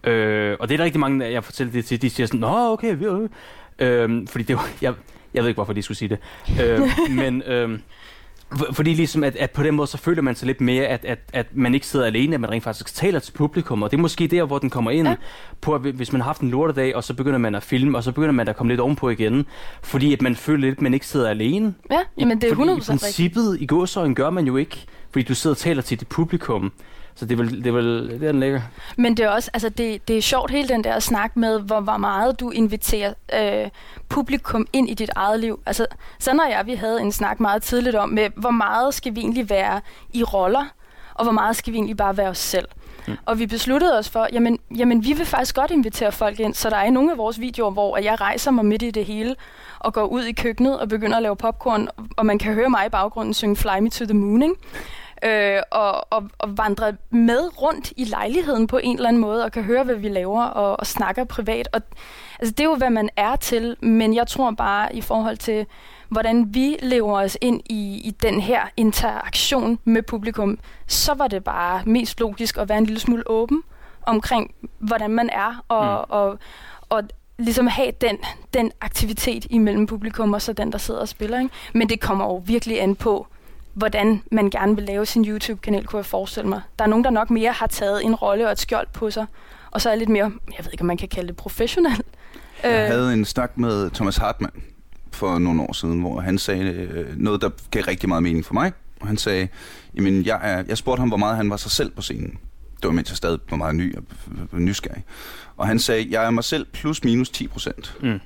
Øh, og det er der rigtig mange, jeg fortæller det til, de siger sådan, Nå, okay, vi øh, fordi det var, jeg, jeg ved ikke, hvorfor de skulle sige det. Øh, [laughs] men... Øh, fordi ligesom, at, at på den måde, så føler man sig lidt mere, at, at, at man ikke sidder alene, at man rent faktisk taler til publikum, og det er måske der, hvor den kommer ind, ja. på at hvis man har haft en lortedag, og så begynder man at filme, og så begynder man at komme lidt ovenpå igen, fordi at man føler lidt, at man ikke sidder alene. Ja, men det er 100% fordi i princippet, i gåsøjen gør man jo ikke, fordi du sidder og taler til dit publikum. Så det er vel, det er vel det er den ligger. Men det er også, altså det, det er sjovt hele den der snak med, hvor, hvor meget du inviterer øh, publikum ind i dit eget liv. Altså, sådan og jeg, vi havde en snak meget tidligt om, med hvor meget skal vi egentlig være i roller, og hvor meget skal vi egentlig bare være os selv. Mm. Og vi besluttede os for, jamen, jamen vi vil faktisk godt invitere folk ind, så der er nogle af vores videoer, hvor jeg rejser mig midt i det hele, og går ud i køkkenet og begynder at lave popcorn, og man kan høre mig i baggrunden synge Fly Me to the Moon, ikke? Øh, og, og, og vandre med rundt i lejligheden på en eller anden måde, og kan høre, hvad vi laver, og, og snakker privat. Og, altså, det er jo, hvad man er til, men jeg tror bare i forhold til, hvordan vi lever os ind i, i den her interaktion med publikum, så var det bare mest logisk at være en lille smule åben omkring, hvordan man er, og, mm. og, og, og ligesom have den, den aktivitet imellem publikum og så den, der sidder og spiller. Ikke? Men det kommer jo virkelig an på, hvordan man gerne vil lave sin YouTube-kanal, kunne jeg forestille mig. Der er nogen, der nok mere har taget en rolle og et skjold på sig, og så er lidt mere, jeg ved ikke, om man kan kalde det professionel. Jeg øh. havde en snak med Thomas Hartmann for nogle år siden, hvor han sagde øh, noget, der gav rigtig meget mening for mig. Og han sagde, jamen jeg, er, jeg spurgte ham, hvor meget han var sig selv på scenen. Det var mens jeg stadig var meget ny og nysgerrig. Og han sagde, jeg er mig selv plus minus 10 procent. Mm.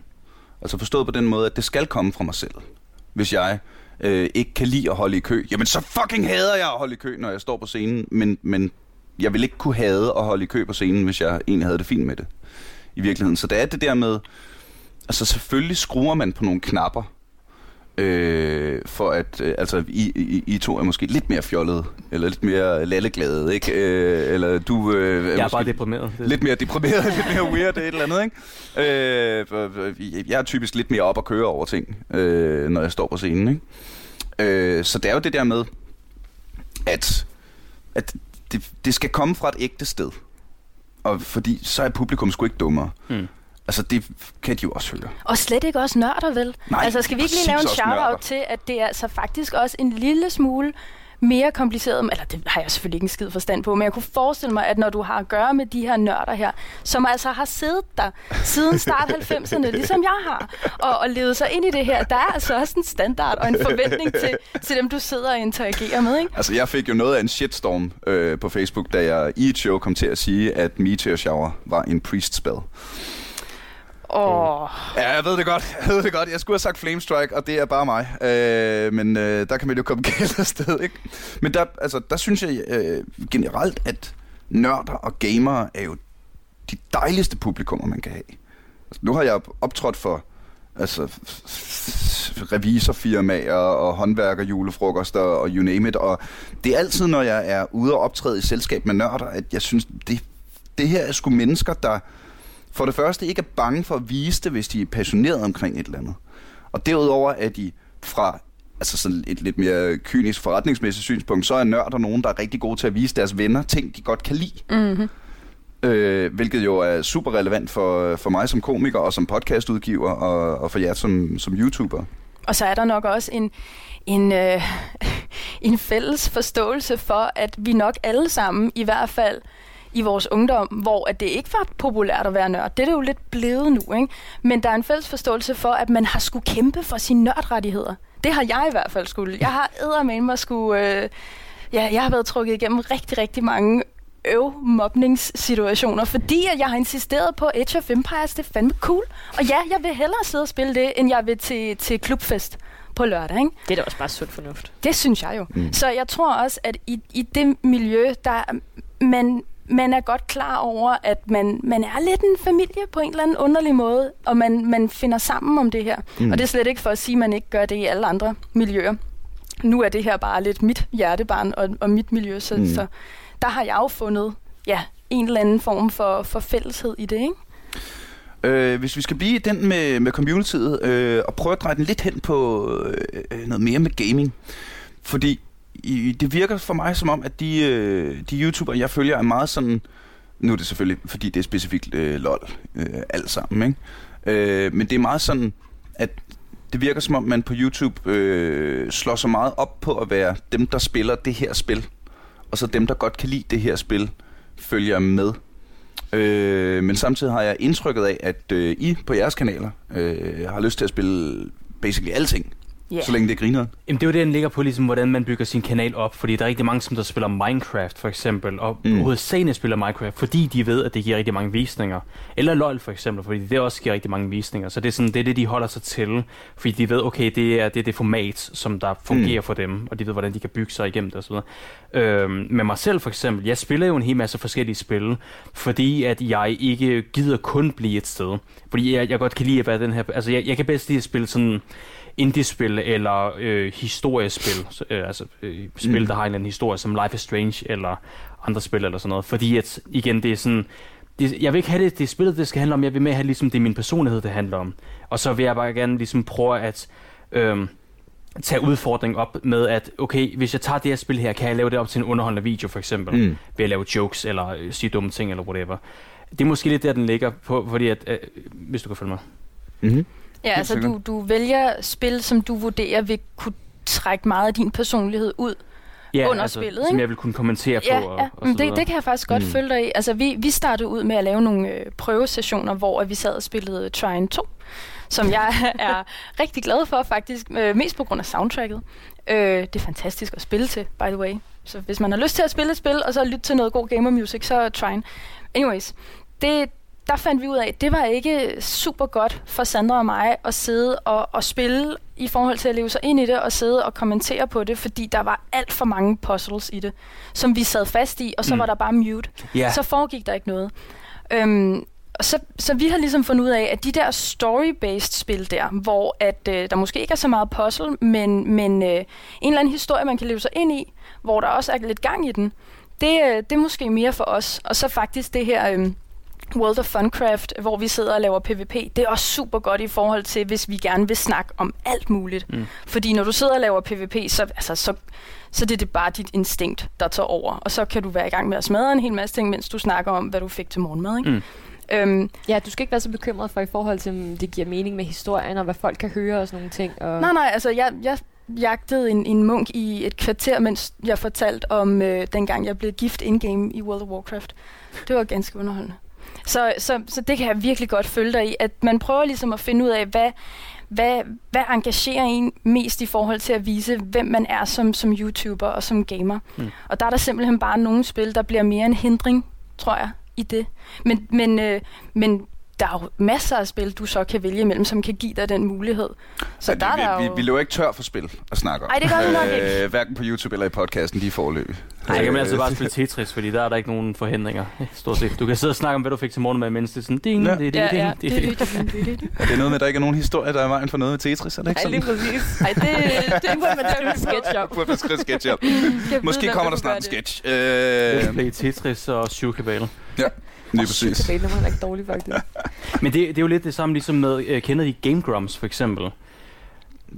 Altså forstået på den måde, at det skal komme fra mig selv. Hvis jeg øh, ikke kan lide at holde i kø, jamen så fucking hader jeg at holde i kø, når jeg står på scenen. Men, men jeg vil ikke kunne hade at holde i kø på scenen, hvis jeg egentlig havde det fint med det i virkeligheden. Så det er det der med, altså selvfølgelig skruer man på nogle knapper, Øh, for at, øh, altså, I, I, I to er måske lidt mere fjollet, eller lidt mere lalleglade, ikke? Øh, eller du... Øh, er jeg er bare deprimeret. Lidt mere deprimeret, [laughs] lidt mere weird, et eller andet, ikke? Øh, jeg er typisk lidt mere op at køre over ting, øh, når jeg står på scenen, ikke? Øh, så det er jo det der med, at, at det, det skal komme fra et ægte sted. Og fordi så er publikum sgu ikke dummere. Mm. Altså, det kan de jo også høre. Og slet ikke også nørder, vel? Nej, altså, skal vi ikke lige lave en shout-out til, at det er altså faktisk også en lille smule mere kompliceret, eller det har jeg selvfølgelig ikke en skid forstand på, men jeg kunne forestille mig, at når du har at gøre med de her nørder her, som altså har siddet der siden start [laughs] 90'erne, ligesom jeg har, og, og levet sig ind i det her, der er altså også en standard og en forventning til, til dem, du sidder og interagerer med, ikke? Altså, jeg fik jo noget af en shitstorm øh, på Facebook, da jeg i et show kom til at sige, at Meteor Shower var en priest spell. Oh. Ja, jeg ved det godt. Jeg ved det godt. Jeg skulle have sagt Flamestrike, og det er bare mig. Øh, men øh, der kan man jo komme [laughs] galt afsted, ikke? Men der, altså, der synes jeg øh, generelt, at nørder og gamere er jo de dejligste publikummer, man kan have. Altså, nu har jeg optrådt for altså, revisorfirmaer og håndværker, julefrokoster og you name it. Og det er altid, når jeg er ude og optræde i selskab med nørder, at jeg synes, det, det her er sgu mennesker, der for det første ikke er bange for at vise det, hvis de er passionerede omkring et eller andet. Og derudover er de fra altså sådan et lidt mere kynisk forretningsmæssigt synspunkt, så er nørder nogen, der er rigtig gode til at vise deres venner ting, de godt kan lide. Mm-hmm. Øh, hvilket jo er super relevant for, for mig som komiker og som podcastudgiver og, og for jer som, som YouTuber. Og så er der nok også en, en, øh, [laughs] en fælles forståelse for, at vi nok alle sammen i hvert fald i vores ungdom, hvor at det ikke var populært at være nørd. Det er det jo lidt blevet nu, ikke? Men der er en fælles forståelse for, at man har skulle kæmpe for sine nørdrettigheder. Det har jeg i hvert fald skulle. Jeg har eddermame mig skulle... Øh, ja, jeg har været trukket igennem rigtig, rigtig mange øv-mobningssituationer, fordi at jeg har insisteret på Age of Empires, det er fandme cool. Og ja, jeg vil hellere sidde og spille det, end jeg vil til, til klubfest på lørdag. Ikke? Det er da også bare sund fornuft. Det synes jeg jo. Mm. Så jeg tror også, at i, i det miljø, der man, man er godt klar over, at man, man er lidt en familie på en eller anden underlig måde, og man, man finder sammen om det her. Mm. Og det er slet ikke for at sige, at man ikke gør det i alle andre miljøer. Nu er det her bare lidt mit hjertebarn og, og mit miljø, så, mm. så der har jeg jo fundet ja, en eller anden form for, for fælleshed i det, ikke? Øh, hvis vi skal blive den med, med communityet, øh, og prøve at dreje den lidt hen på øh, noget mere med gaming. Fordi i, det virker for mig som om, at de, øh, de YouTubere, jeg følger, er meget sådan... Nu er det selvfølgelig, fordi det er specifikt øh, LOL, øh, alt sammen, ikke? Øh, men det er meget sådan, at det virker som om, man på YouTube øh, slår så meget op på at være dem, der spiller det her spil. Og så dem, der godt kan lide det her spil, følger med. Øh, men samtidig har jeg indtrykket af, at øh, I på jeres kanaler øh, har lyst til at spille basically alting. Yeah. Så længe det griner. Jamen det er jo det, den ligger på, ligesom, hvordan man bygger sin kanal op. Fordi der er rigtig mange, som der spiller Minecraft for eksempel, og mm. hovedsageligt spiller Minecraft, fordi de ved, at det giver rigtig mange visninger. Eller LoL for eksempel, fordi det også giver rigtig mange visninger. Så det er, sådan, det, er det, de holder sig til, fordi de ved, okay, det er det, er det format, som der fungerer mm. for dem, og de ved, hvordan de kan bygge sig igennem det osv. Øhm, med mig selv for eksempel, jeg spiller jo en hel masse forskellige spil, fordi at jeg ikke gider kun blive et sted. Fordi jeg, jeg godt kan lide at være den her... Altså jeg, jeg kan bedst lide at spille sådan indie-spil eller øh, historiespil, øh, altså øh, spil, mm. der har en eller anden historie, som Life is Strange eller andre spil eller sådan noget. Fordi at, igen, det er sådan, det, jeg vil ikke have det, det spillet, det skal handle om, jeg vil mere have ligesom, det er min personlighed, det handler om. Og så vil jeg bare gerne ligesom prøve at øh, tage udfordringen op med, at okay, hvis jeg tager det her spil her, kan jeg lave det op til en underholdende video for eksempel, mm. ved at lave jokes eller øh, sige dumme ting eller whatever. Det er måske lidt der, den ligger på, fordi at, øh, hvis du kan følge mig. Mm-hmm. Ja, altså du, du vælger spil, som du vurderer vil kunne trække meget af din personlighed ud ja, under altså, spillet. som jeg vil kunne kommentere ja, på. Og, ja. og det, det kan jeg faktisk godt mm. følge dig i. Altså, vi, vi startede ud med at lave nogle øh, prøvesessioner, hvor vi sad og spillede Trine 2, som jeg [laughs] er rigtig glad for faktisk, øh, mest på grund af soundtracket. Øh, det er fantastisk at spille til, by the way. Så hvis man har lyst til at spille et spil, og så lytte til noget god gamer music, så Trine. Anyways, det, der fandt vi ud af, at det var ikke super godt for Sandra og mig at sidde og, og spille i forhold til at leve sig ind i det og sidde og kommentere på det, fordi der var alt for mange puzzles i det, som vi sad fast i, og så mm. var der bare mute. Yeah. Så foregik der ikke noget. Øhm, så, så vi har ligesom fundet ud af, at de der story-based spil der, hvor at øh, der måske ikke er så meget puzzle, men, men øh, en eller anden historie, man kan leve sig ind i, hvor der også er lidt gang i den, det, øh, det er måske mere for os. Og så faktisk det her... Øh, World of Funcraft, hvor vi sidder og laver PvP, det er også super godt i forhold til, hvis vi gerne vil snakke om alt muligt. Mm. Fordi når du sidder og laver PvP, så, altså, så, så det er det bare dit instinkt, der tager over. Og så kan du være i gang med at smadre en hel masse ting, mens du snakker om, hvad du fik til morgenmad. Ikke? Mm. Øhm, ja, du skal ikke være så bekymret for i forhold til, om det giver mening med historien, og hvad folk kan høre og sådan nogle ting. Og... Nej, nej, altså jeg, jeg jagtede en, en munk i et kvarter, mens jeg fortalte om øh, dengang, jeg blev gift in-game i World of Warcraft. Det var ganske underholdende. Så, så, så det kan jeg virkelig godt følge dig i, at man prøver ligesom at finde ud af, hvad, hvad, hvad engagerer en mest i forhold til at vise, hvem man er som, som YouTuber og som gamer. Mm. Og der er der simpelthen bare nogle spil, der bliver mere en hindring, tror jeg, i det. Men, men, øh, men der er jo masser af spil, du så kan vælge imellem, som kan give dig den mulighed. Så ja, der vi, er der vi, jo... vi løber ikke tør for spil at snakke om. Nej, det gør vi nok ikke. Øh, hverken på YouTube eller i podcasten, de er forløb. Nej, jeg kan man altså bare spille Tetris, fordi der er der ikke nogen forhindringer, stort set. Du kan sidde og snakke om, hvad du fik til morgen med, mens det er sådan, ding, ja. det, det, ja, ja. det, det, det er noget med, at der ikke er nogen historie, der er vejen for noget med Tetris, er det ikke sådan? Nej, lige præcis. [laughs] Nej, det, det burde man skrive sketch op. Burde man skrive sketch op. Måske kommer der snart en sketch. Øh... Play Tetris og Syvkabale. Ja. Lige præcis. Syvkabale, var ikke dårlig, faktisk. [laughs] Men det, det er jo lidt det samme ligesom med, uh, kender de Game Grumps for eksempel?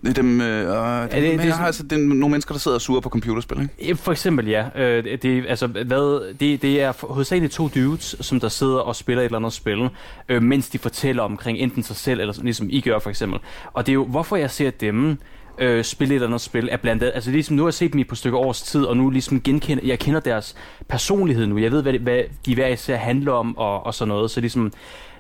Det er dem, øh, det, er det, det, det, altså, det er nogle mennesker, der sidder og suger på computerspil, ikke? For eksempel, ja. Øh, det, altså, hvad, det, det er hovedsageligt to dudes, som der sidder og spiller et eller andet spil, øh, mens de fortæller omkring enten sig selv, eller ligesom I gør for eksempel. Og det er jo, hvorfor jeg ser dem, øh, spille et eller andet spil, er blandt andet, altså ligesom nu har jeg set dem i på stykke års tid, og nu ligesom genkender, jeg kender deres personlighed nu, jeg ved, hvad, det, hvad de hver især handler om, og, og sådan noget, så ligesom,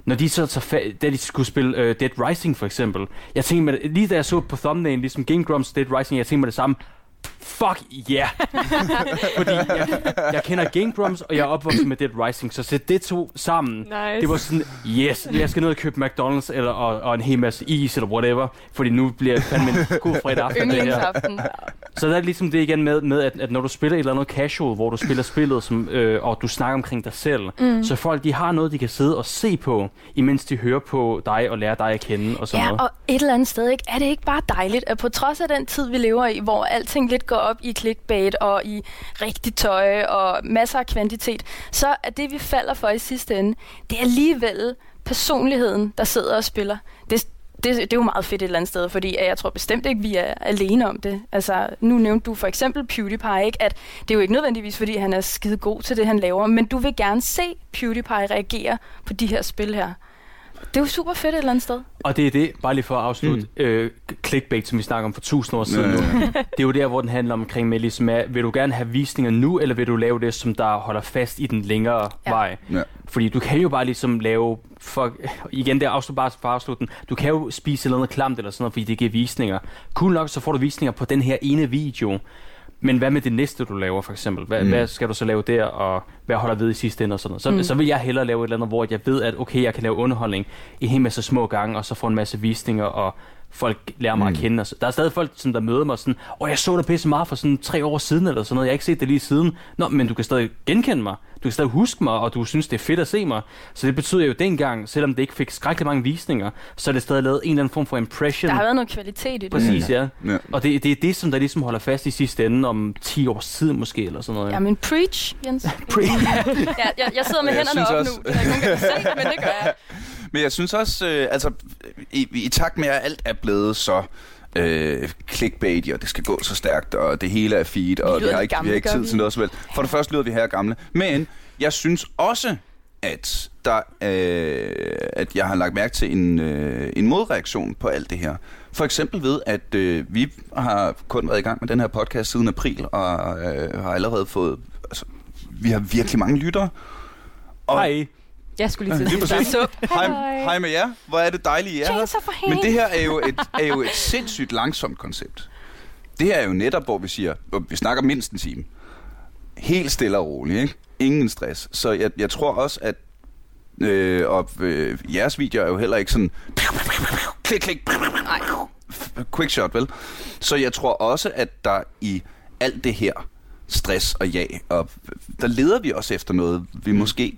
når de så tager da de skulle spille uh, Dead Rising for eksempel, jeg tænkte mig, lige da jeg så på thumbnail, ligesom Game Grumps Dead Rising, jeg tænkte mig det samme, fuck yeah. [laughs] Fordi jeg, jeg kender Game Grumps, og jeg er opvokset med Dead Rising, så sæt det to sammen. Nice. Det var sådan, yes, jeg skal ned og købe McDonald's eller, og, og en hel masse is eller whatever, fordi nu bliver det fandme en god fredag aften. [laughs] Yndlingsaften. Så der er ligesom det igen med, med at, at når du spiller et eller andet casual, hvor du spiller spillet, som, øh, og du snakker omkring dig selv, mm. så folk de har noget, de kan sidde og se på, imens de hører på dig og lærer dig at kende og sådan Ja, noget. og et eller andet sted, ikke? er det ikke bare dejligt, at på trods af den tid, vi lever i, hvor alting lidt går op i clickbait og i rigtigt tøj og masser af kvantitet, så er det, vi falder for i sidste ende, det er alligevel personligheden, der sidder og spiller. Det, det, det er jo meget fedt et eller andet sted, fordi jeg tror bestemt ikke, vi er alene om det. Altså, nu nævnte du for eksempel PewDiePie, ikke? at det er jo ikke nødvendigvis, fordi han er skide god til det, han laver, men du vil gerne se PewDiePie reagere på de her spil her. Det er jo super fedt et eller andet sted. Og det er det, bare lige for at afslutte, mm. øh, clickbait, som vi snakker om for tusind år siden Ja, nu. ja. Det er jo der, hvor den handler omkring med, ligesom er, vil du gerne have visninger nu, eller vil du lave det, som der holder fast i den længere Ja. vej? Ja. Fordi du kan jo bare ligesom lave, for, igen der afslut bare for at afslutte den, du kan jo spise noget klamt eller sådan noget, fordi det giver visninger. Cool nok, så får du visninger på den her ene video. Men hvad med det næste, du laver, for eksempel? Hvad, Mm. hvad skal du så lave der, og hvad holder ved i sidste ende og sådan noget? Så, mm. så vil jeg hellere lave et eller andet, hvor jeg ved, at okay, jeg kan lave underholdning i en hel masse små gange, og så få en masse visninger, og folk lærer mig Mm. mm. at kende. Og så- Der er stadig folk, som der møder mig sådan, åh, jeg så dig pisse meget for sådan tre år siden, eller sådan noget. Jeg har ikke set det lige siden. Nå, men du kan stadig genkende mig. Du kan stadig huske mig, og du synes, det er fedt at se mig. Så det betyder jo dengang, selvom det ikke fik skrækkelig mange visninger, så er det stadig lavet en eller anden form for impression. Der har været noget kvalitet i det. Præcis, ja. Ja. Og det, det er det, som der ligesom holder fast i sidste ende om 10 års tid måske, eller sådan noget. Ja, men preach, Jens. Pre- [laughs] ja, jeg, jeg sidder med Jeg hænderne op også- nu. Det er ikke kan se, men det gør jeg. [laughs] Men jeg synes også, øh, altså, i, i takt med, at alt er blevet så øh, clickbait, og det skal gå så stærkt, og det hele er feed, og vi lyder har ikke, vi gamle, har ikke tid vi? til noget som helst. For det første lyder vi her gamle. Men jeg synes også, at, der, øh, at jeg har lagt mærke til en, øh, en modreaktion på alt det her. For eksempel ved, at øh, vi har kun været i gang med den her podcast siden april, og øh, har allerede fået... Altså, vi har virkelig mange lyttere. Og, Hej. Jeg skulle lige til Lige at sige sup. Hej, hej med jer. Hvor er det dejligt, I er her. Men det her er jo, et, er jo et sindssygt langsomt koncept. Det her er jo netop, hvor vi siger, hvor vi snakker mindst en time. Helt stille og roligt, ikke? Ingen stress. Så jeg, jeg tror også, at øh, og, øh, jeres videoer er jo heller ikke sådan klik, klik, quick shot, vel? Så jeg tror også, at der i alt det her stress og ja, og der leder vi også efter noget, vi måske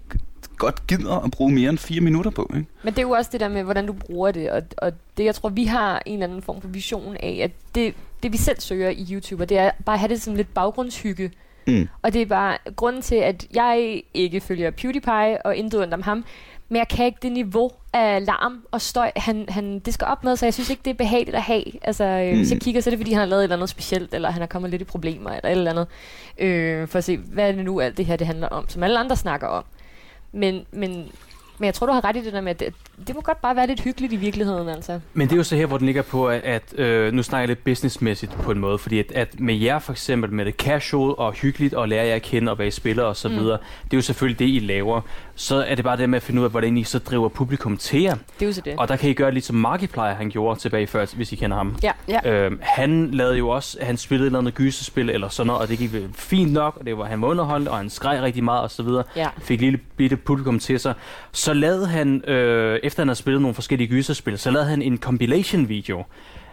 godt gider at bruge mere end fire minutter på, ikke? Men det er jo også det der med, hvordan du bruger det, og, og det, jeg tror, vi har en eller anden form for vision af, at det, det vi selv søger i YouTube, det er bare at have det som lidt baggrundshygge. Mm. Og det er bare grunden til, at jeg ikke følger PewDiePie og intet om ham, men jeg kan ikke det niveau af larm og støj, han, han, det skal op med, så jeg synes ikke, det er behageligt at have. Altså, øh, mm. hvis jeg kigger, så er det, fordi han har lavet et eller andet specielt, eller han er kommet lidt i problemer, eller et eller andet, øh, for at se, hvad er det nu, alt det her det handler om, som alle andre snakker om. Men, men, men jeg tror, du har ret i det der med, at det, det må godt bare være lidt hyggeligt i virkeligheden, altså. Men det er jo så her, hvor den ligger på, at, at øh, nu snakker jeg lidt businessmæssigt på en måde, fordi at, at med jer for eksempel, med det casual og hyggeligt, og lære jer at kende og hvad I spiller og så Mm. videre, det er jo selvfølgelig det, I laver. Så er det bare det med at finde ud af, hvordan I så driver publikum til jer. Det er jo så det. Og der kan I gøre lidt som Markiplier, han gjorde tilbage før, hvis I kender ham. Ja. Ja. Øhm, han lavede jo også, han spillede et eller andet gyserspil eller sådan noget, og det gik fint nok, og det var, han var underholdt, og han skreg rigtig meget og så videre. Ja. Fik lille bitte publikum til sig. Så så lavede han, øh, efter han havde spillet nogle forskellige gyserspil, så lavede han en compilation video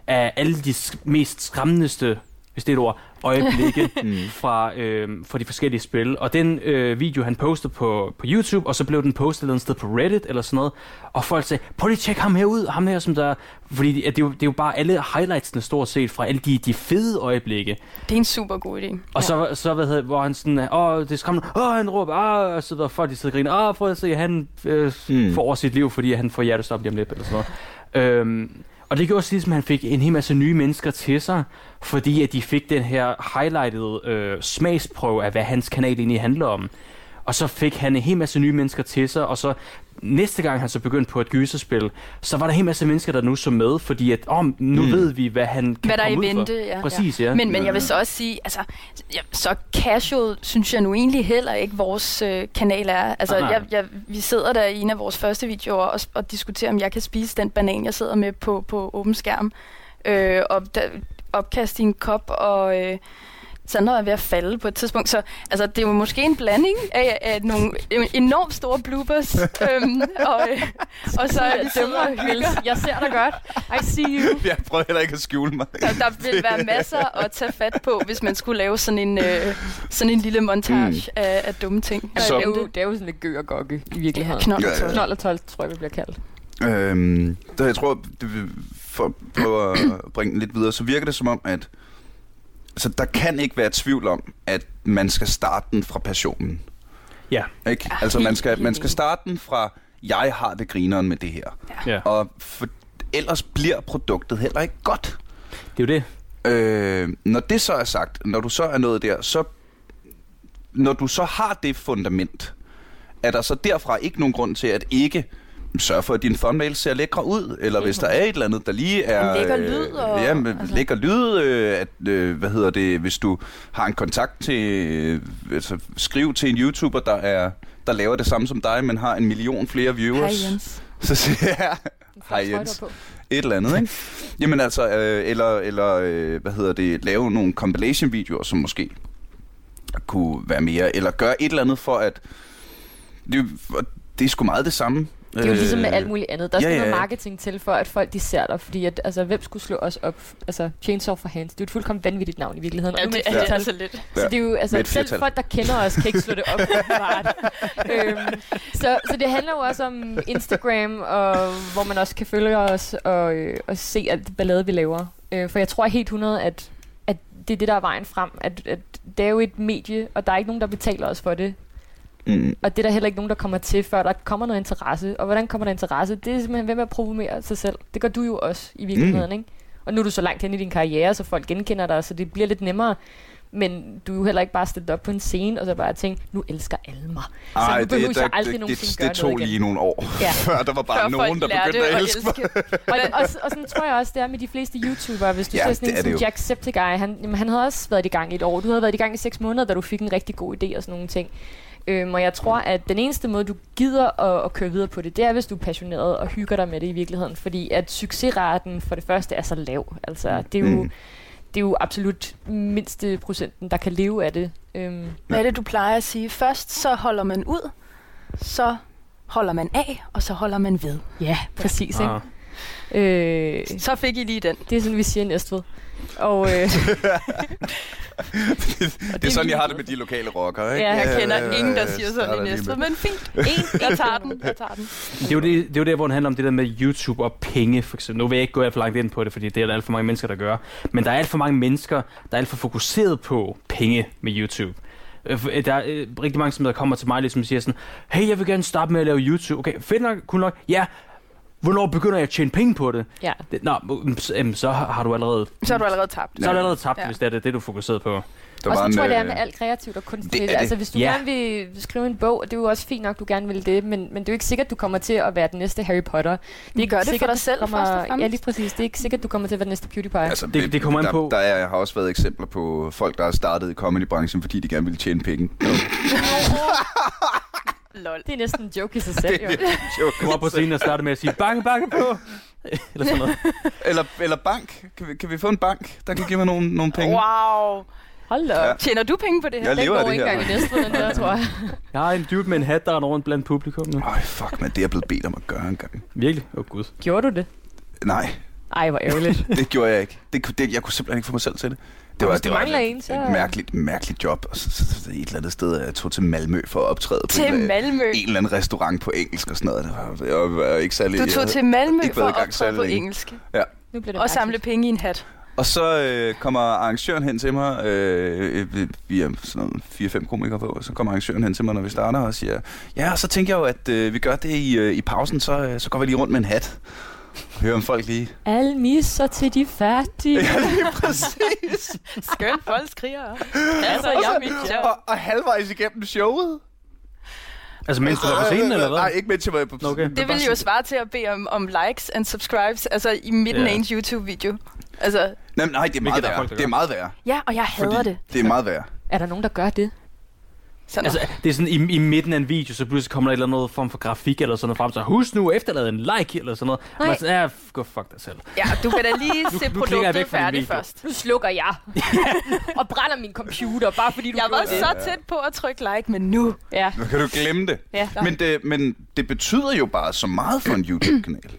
af alle de sk- mest skræmmendeste, hvis det er et ord, øjeblikke [laughs] fra, øh, fra de forskellige spil. Og den øh, video, han postede på, på YouTube, og så blev den postet et eller andet sted på Reddit eller sådan noget. Og folk sagde, prøv lige at tjekke ham her ud, ham her, som der... Fordi at det, er jo, det er jo bare alle highlightsene stort set fra alle de, de fede øjeblikke. Det er en super god idé. Og så, så hvad hedder, hvor han sådan, åh, det er skræmmende, åh, han råber, åh, og så der folk, de sidder og griner, åh, prøv at se, han øh, Mm. mm. får over sit liv, fordi han får hjertestop lige om lidt, eller sådan noget. Øhm, og det gjorde også ligesom, at han fik en hel masse nye mennesker til sig, fordi at de fik den her highlighted øh, smagsprøve af, hvad hans kanal egentlig handler om. Og så fik han en hel masse nye mennesker til sig, og så næste gang han så begyndte på et gyserspil, så var der en hel masse mennesker, der nu så med, fordi at, oh, nu mm. ved vi, hvad han kan Hvad der er i komme ud vente, for. ja. Præcis, ja. Men, men jeg vil så også sige, altså, ja, så casual synes jeg nu egentlig heller ikke, vores øh, kanal er. Altså, Ah, jeg, jeg, vi sidder der i en af vores første videoer og, og diskuterer, om jeg kan spise den banan, jeg sidder med på, på åben skærm. Øh, og der, opkast i en kop, og øh, Sandra er ved at falde på et tidspunkt. Så altså, det er jo måske en blanding af, af nogle enormt store bloopers. [laughs] øhm, og, øh, og så er sidder og hygger. Jeg ser dig godt. I see you. [laughs] Jeg prøver heller ikke at skjule mig. Der, der vil være masser at tage fat på, hvis man skulle lave sådan en, øh, sådan en lille montage mm. af, af dumme ting. Så- det, er jo, det er jo sådan lidt gø og gokke i virkeligheden. Knold Ja, tolv. Knold og 12, tror jeg, vi bliver kaldt. Øhm, der, jeg tror, det vil, for at prøve at bringe den lidt videre, så virker det som om, at altså, der kan ikke være tvivl om, at man skal starte den fra passionen. Ja. Ikke? Altså, man skal, man skal starte den fra, jeg har det grineren med det her. ja. Og for, ellers bliver produktet heller ikke godt. Det er jo det. Øh, når det så er sagt, når du så er nået der, så når du så har det fundament, er der så derfra ikke nogen grund til at ikke sørge for, at din thumbnail ser lækre ud, eller hvis der er et eller andet, der lige er... Lækker lyd og- ja, med altså. lækker lyd, øh, at, øh, hvad hedder det, hvis du har en kontakt til... Øh, altså, skriv til en YouTuber, der er der laver det samme som dig, men har en million flere viewers. Hej Jens. [laughs] Så siger jeg, hej Jens et eller andet, ikke? [laughs] Jamen altså, øh, eller, eller øh, hvad hedder det, lave nogle compilation-videoer, som måske kunne være mere, eller gøre et eller andet for at, det, det er sgu meget det samme. Det er jo ligesom med Øh, alt muligt andet. Der skal ja, ja, ja, noget marketing til, for at folk de ser dig. Fordi at, altså, hvem skulle slå os op? Altså, Chainsaw for Hands. Det er jo et fuldkommen vanvittigt navn i virkeligheden. Ja, det er altså lidt. Så det er jo, altså, selv folk, der kender os, kan ikke slå det op. [laughs] øhm, så, så det handler jo også om Instagram, og hvor man også kan følge os og, øh, og se alt det ballade, vi laver. Øh, for jeg tror helt 100, at, at det er det, der er vejen frem. At, at det er jo et medie, og der er ikke nogen, der betaler os for det. Mm, Og det er der heller ikke nogen, der kommer til, før der kommer noget interesse. Og hvordan kommer der interesse? Det er simpelthen ved med at provokere sig selv. Det gør du jo også i virkeligheden, mm. ikke? Og nu er du så langt hen i din karriere, så folk genkender dig, så det bliver lidt nemmere. Men du er jo heller ikke bare stillet op på en scene, og så bare tænkt, nu elsker alle mig. Så Ej, nu behøver det, jeg aldrig det, det, det tog lige nogle år, Ja. [laughs] før der var bare Før nogen, der begyndte at elske mig. Og, og, og sådan tror jeg også, det er med de fleste YouTubere. Hvis du Ja, ser sådan en som. Jacksepticeye, han, jamen, han havde også været i gang i et år. Du havde været i gang i seks måneder, da du fik en rigtig god idé og sådan nogle ting. Øhm, og jeg tror, at den eneste måde, du gider at, at køre videre på det, det er, hvis du er passioneret og hygger dig med det i virkeligheden. Fordi at succesraten for det første er så lav. Altså, det er jo, Mm. det er jo absolut mindste procenten, der kan leve af det. Øhm, Hvad er det, du plejer at sige? Først så holder man ud, så holder man af, og så holder man ved. ja, præcis. Ah. Ikke? Øh, Så fik I lige den. det er sådan, vi siger i Næstved. Og, øh, [laughs] [laughs] Det er sådan, jeg har det med de lokale rockere, ikke? Ja, Jeg kender øh, ingen, der siger sådan i næste, men fint. [laughs] En, jeg tager den. Jeg tager den. Det er, jo det, det er jo der, hvor det handler om det der med YouTube og penge, for eksempel. Nu vil jeg ikke gå alt for langt ind på det, fordi det er der alt for mange mennesker, der gør. Men der er alt for mange mennesker, der er alt for fokuseret på penge med YouTube. Øh, øh, Der er øh, rigtig mange, som der kommer til mig, ligesom siger sådan, hey, jeg vil gerne starte med at lave YouTube. Okay, fedt nok, cool nok. Ja, hvornår begynder jeg at tjene penge på det? ja. det nå, mm, så, så har har du allerede, Så har du allerede tabt. så er du allerede tabt, Ja. hvis det er det, det du er fokuseret på. Der og sådan en, tror jeg, det er øh, med alt kreativt og kunstnerisk. det det. Altså, hvis du Ja. gerne vil skrive en bog, det er jo også fint nok, du gerne vil det, men, men det er jo ikke sikkert, du kommer til at være den næste Harry Potter. Det er gør det for sikkert, dig du selv, kommer, først og fremmest. Ja, lige præcis. Det er ikke sikkert, du kommer til at være den næste PewDiePie. Altså, Altså, Det- det kommer an der, på- Der, er, har også været eksempler på folk, der har startet i comedybranchen, fordi de gerne ville tjene penge. [laughs] Lol. det er næsten en joke i sig [laughs] selv, jo. Kom op på scenen og starte med at sige, banke, banke på! [laughs] Eller sådan noget. [laughs] eller, eller bank. Kan vi, kan vi få en bank, der kan give mig nogle, nogle penge? Wow. Hold da. Ja. Tjener du penge på det her? Jeg Den lever af går det ikke her. engang i næste den der, tror jeg. Jeg har en dude med en hat, der render rundt blandt publikum nu. Øj, fuck, men det er jeg blevet bedt om at gøre en gang. Virkelig? Åh oh, gud. Gjorde du det? Nej, Ej, hvor ærgerligt. det gjorde jeg ikke. Det, det, jeg kunne simpelthen ikke få mig selv til det. Det var, det var mangler et, en, så- et mærkeligt, mærkeligt job. Og så, så, så, et eller andet sted, jeg tog til Malmø for at optræde på Til en, øh, Malmø. en eller anden restaurant på engelsk og sådan noget. Det var, jeg var ikke særlig... Du tog til Malmø for at optræde på længe. engelsk. Nu bliver det Og samle penge i en hat. Og så øh, kommer arrangøren hen til mig, øh, øh, vi er sådan 4-5 komikere på, så kommer arrangøren hen til mig, når vi starter, og siger, ja, og så tænker jeg jo, at øh, vi gør det i, øh, i pausen, så, øh, så går vi lige rundt med en hat. Hører om folk lige. Alle misser til de færdige. Ja, lige præcis. [laughs] Skøn folk skriger. Altså, og, jeg så, mit job. og, og halvvejs igennem showet, Altså, mens du var på scenen, eller hvad? Nej, ikke mens jeg var på Okay. Det ville jo svare til at bede om, om likes and subscribes, altså i midten Ja. af ens YouTube-video. Altså, Nej, nej, det er meget er værre. Det er meget værre. ja, og jeg hader Fordi det. Det er meget værre. Er der nogen, der gør det? Sådan Altså, det er sådan, i, i midten af en video, så pludselig kommer der et eller andet form for grafik eller sådan noget frem, så husk nu, efterlad en like eller sådan noget. Nej. Man er sådan, ja, gå fuck dig selv. ja, du kan da [laughs] lige se nu væk produktet din færdigt først. Nu slukker jeg. [laughs] og brænder min computer, bare fordi du Jeg var det. så tæt på at trykke like, men nu. Ja. Nu kan du glemme det. Ja. Men det, men det betyder jo bare så meget for en YouTube-kanal.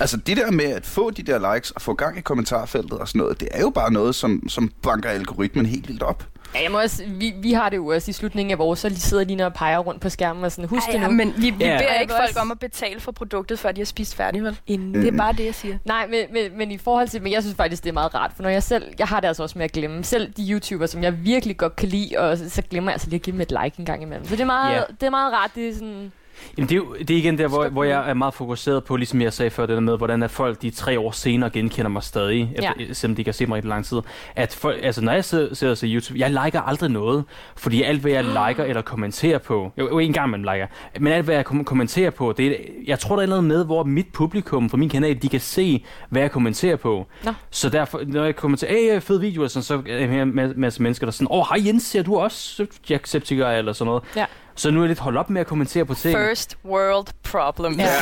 Altså det der med at få de der likes og få gang i kommentarfeltet og sådan noget, det er jo bare noget, som, som banker algoritmen helt vildt op. Ja, jeg må også, vi, vi har det jo også i slutningen af vores, så lige sidder lige og peger rundt på skærmen og sådan, husk Ej, det ja, nu. men vi, vi Ja. beder ikke folk om at betale for produktet, før de har spist færdigt, vel? En, Det er bare det, jeg siger. Nej, men, men, men i forhold til, men jeg synes faktisk, det er meget rart, for når jeg selv, jeg har det altså også med at glemme, selv de YouTubere, som jeg virkelig godt kan lide, og så, så glemmer jeg altså lige at give dem et like en gang imellem. Så det er meget, Ja. det er meget rart, det er sådan, Jamen, det er, jo, det er igen der, hvor, hvor jeg er meget fokuseret på, ligesom jeg sagde før, det der med, hvordan at folk de tre år senere genkender mig stadig, efter, ja. selvom de ikke har set mig i lang tid. At folk, altså, når jeg sidder, sidder og ser YouTube, jeg liker aldrig noget, fordi alt, hvad jeg liker eller kommenterer på, jo, jo en gang man liker, men alt, hvad jeg kom- kommenterer på, det er, jeg tror, der er noget med, hvor mit publikum på min kanal, de kan se, hvad jeg kommenterer på. Nå. Så derfor, når jeg kommenterer, hey, fed video, sådan, så er der en masse, mennesker, der er sådan, åh, oh, hej Jens, ser du også Jacksepticeye eller sådan noget? Ja. Så nu er jeg lidt holdt op med at kommentere på ting. First world problem. Ja. [laughs]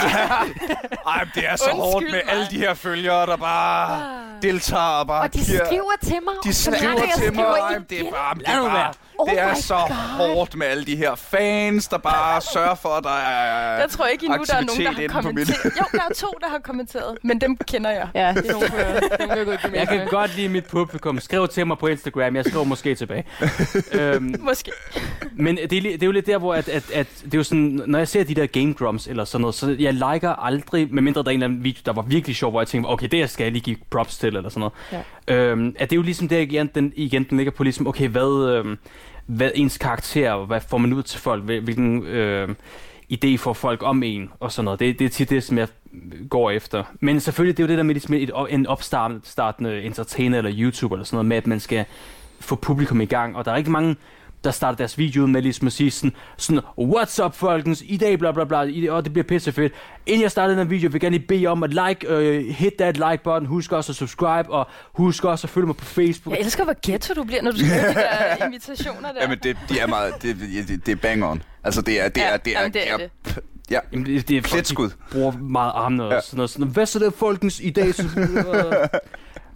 Ej, det er så Undskyld hårdt med mig. alle de her følgere, der bare deltager og bare og de giver... skriver til mig. De skriver jeg til mig, skriver Ej, det er bare, det er, bare. Oh det er så God. hårdt med alle de her fans, der bare [laughs] sørger for, at der er Jeg tror ikke endnu, der er nogen, der har kommenteret. Jo, der er to, der har kommenteret, men dem kender jeg. Ja, det er nogen, går i [laughs] Jeg kan godt lide mit publikum. Skriv til mig på Instagram. Jeg skriver måske tilbage. [laughs] øhm, Måske. men det er, det er jo lidt der, hvor at, at, at det er jo sådan, når jeg ser de der game grumps eller sådan noget, så jeg liker aldrig, medmindre der er en eller anden video, der var virkelig sjov, hvor jeg tænker, okay, det skal jeg lige give props til, eller sådan noget. Ja. Øhm, at det er jo ligesom der igen, den, igen, den ligger på ligesom, okay, hvad, øhm, hvad ens karakter, hvad får man ud til folk, hvilken øh, idé får folk om en, og sådan noget. Det, det er tit det, som jeg går efter. Men selvfølgelig, det er jo det der med ligesom et, en opstartende entertainer eller YouTuber eller sådan noget, med at man skal få publikum i gang, og der er rigtig mange der starter deres video ud med ligesom at sige sådan, sådan what's up folkens, i dag bla bla bla, i og det bliver pisse fedt. Inden jeg starter den video, vil jeg gerne lige bede om at like, uh, hit that like button, husk også at subscribe, og husk også at følge mig på Facebook. Jeg elsker, hvor ghetto du bliver, når du [laughs] skriver de der invitationer der. Jamen, det, de er meget, det, det, det er bang on. Altså, det er, det er, Ja, det er, jamen, det er det er, ja, Jamen, det, det er folk, bruger meget armene og Ja. sådan noget. Sådan, hvad så det folkens i dag? Så, [laughs]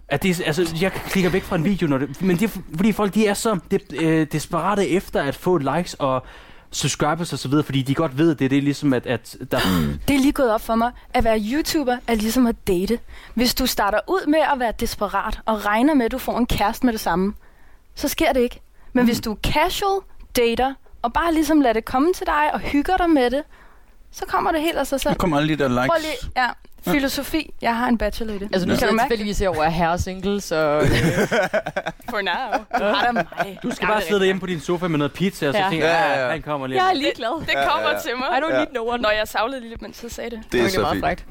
at det, altså, jeg klikker væk fra en video, når det, men det er fordi folk de er så de, øh, desperate efter at få likes og subscribers og så videre, fordi de godt ved, det, det er ligesom, at, at der, [gasps] Det er lige gået op for mig. At være YouTuber er ligesom at date. Hvis du starter ud med at være desperat og regner med, at du får en kæreste med det samme, så sker det ikke. Men mm. hvis du er casual dater, og bare ligesom lader det komme til dig og hygger dig med det, så kommer det helt af sig selv. Der kommer alle de der likes. Prøv lige, ja, [laughs] filosofi. Jeg har en bachelor i det. Altså nu Kan du jeg mærke det? tilfældigvis herovre af herre single, så... øh, [laughs] For now. Du har da mig. du skal bare sidde derhjemme på din sofa med noget pizza, og så Ja. tænker Ja, jeg, ja, ja, ja. han kommer lige. jeg er ligeglad. Det kommer Ja, ja. til mig. I don't Ja. need no one. Når jeg savlede lige lidt, mens jeg sagde det. Det er så meget fint. frækt.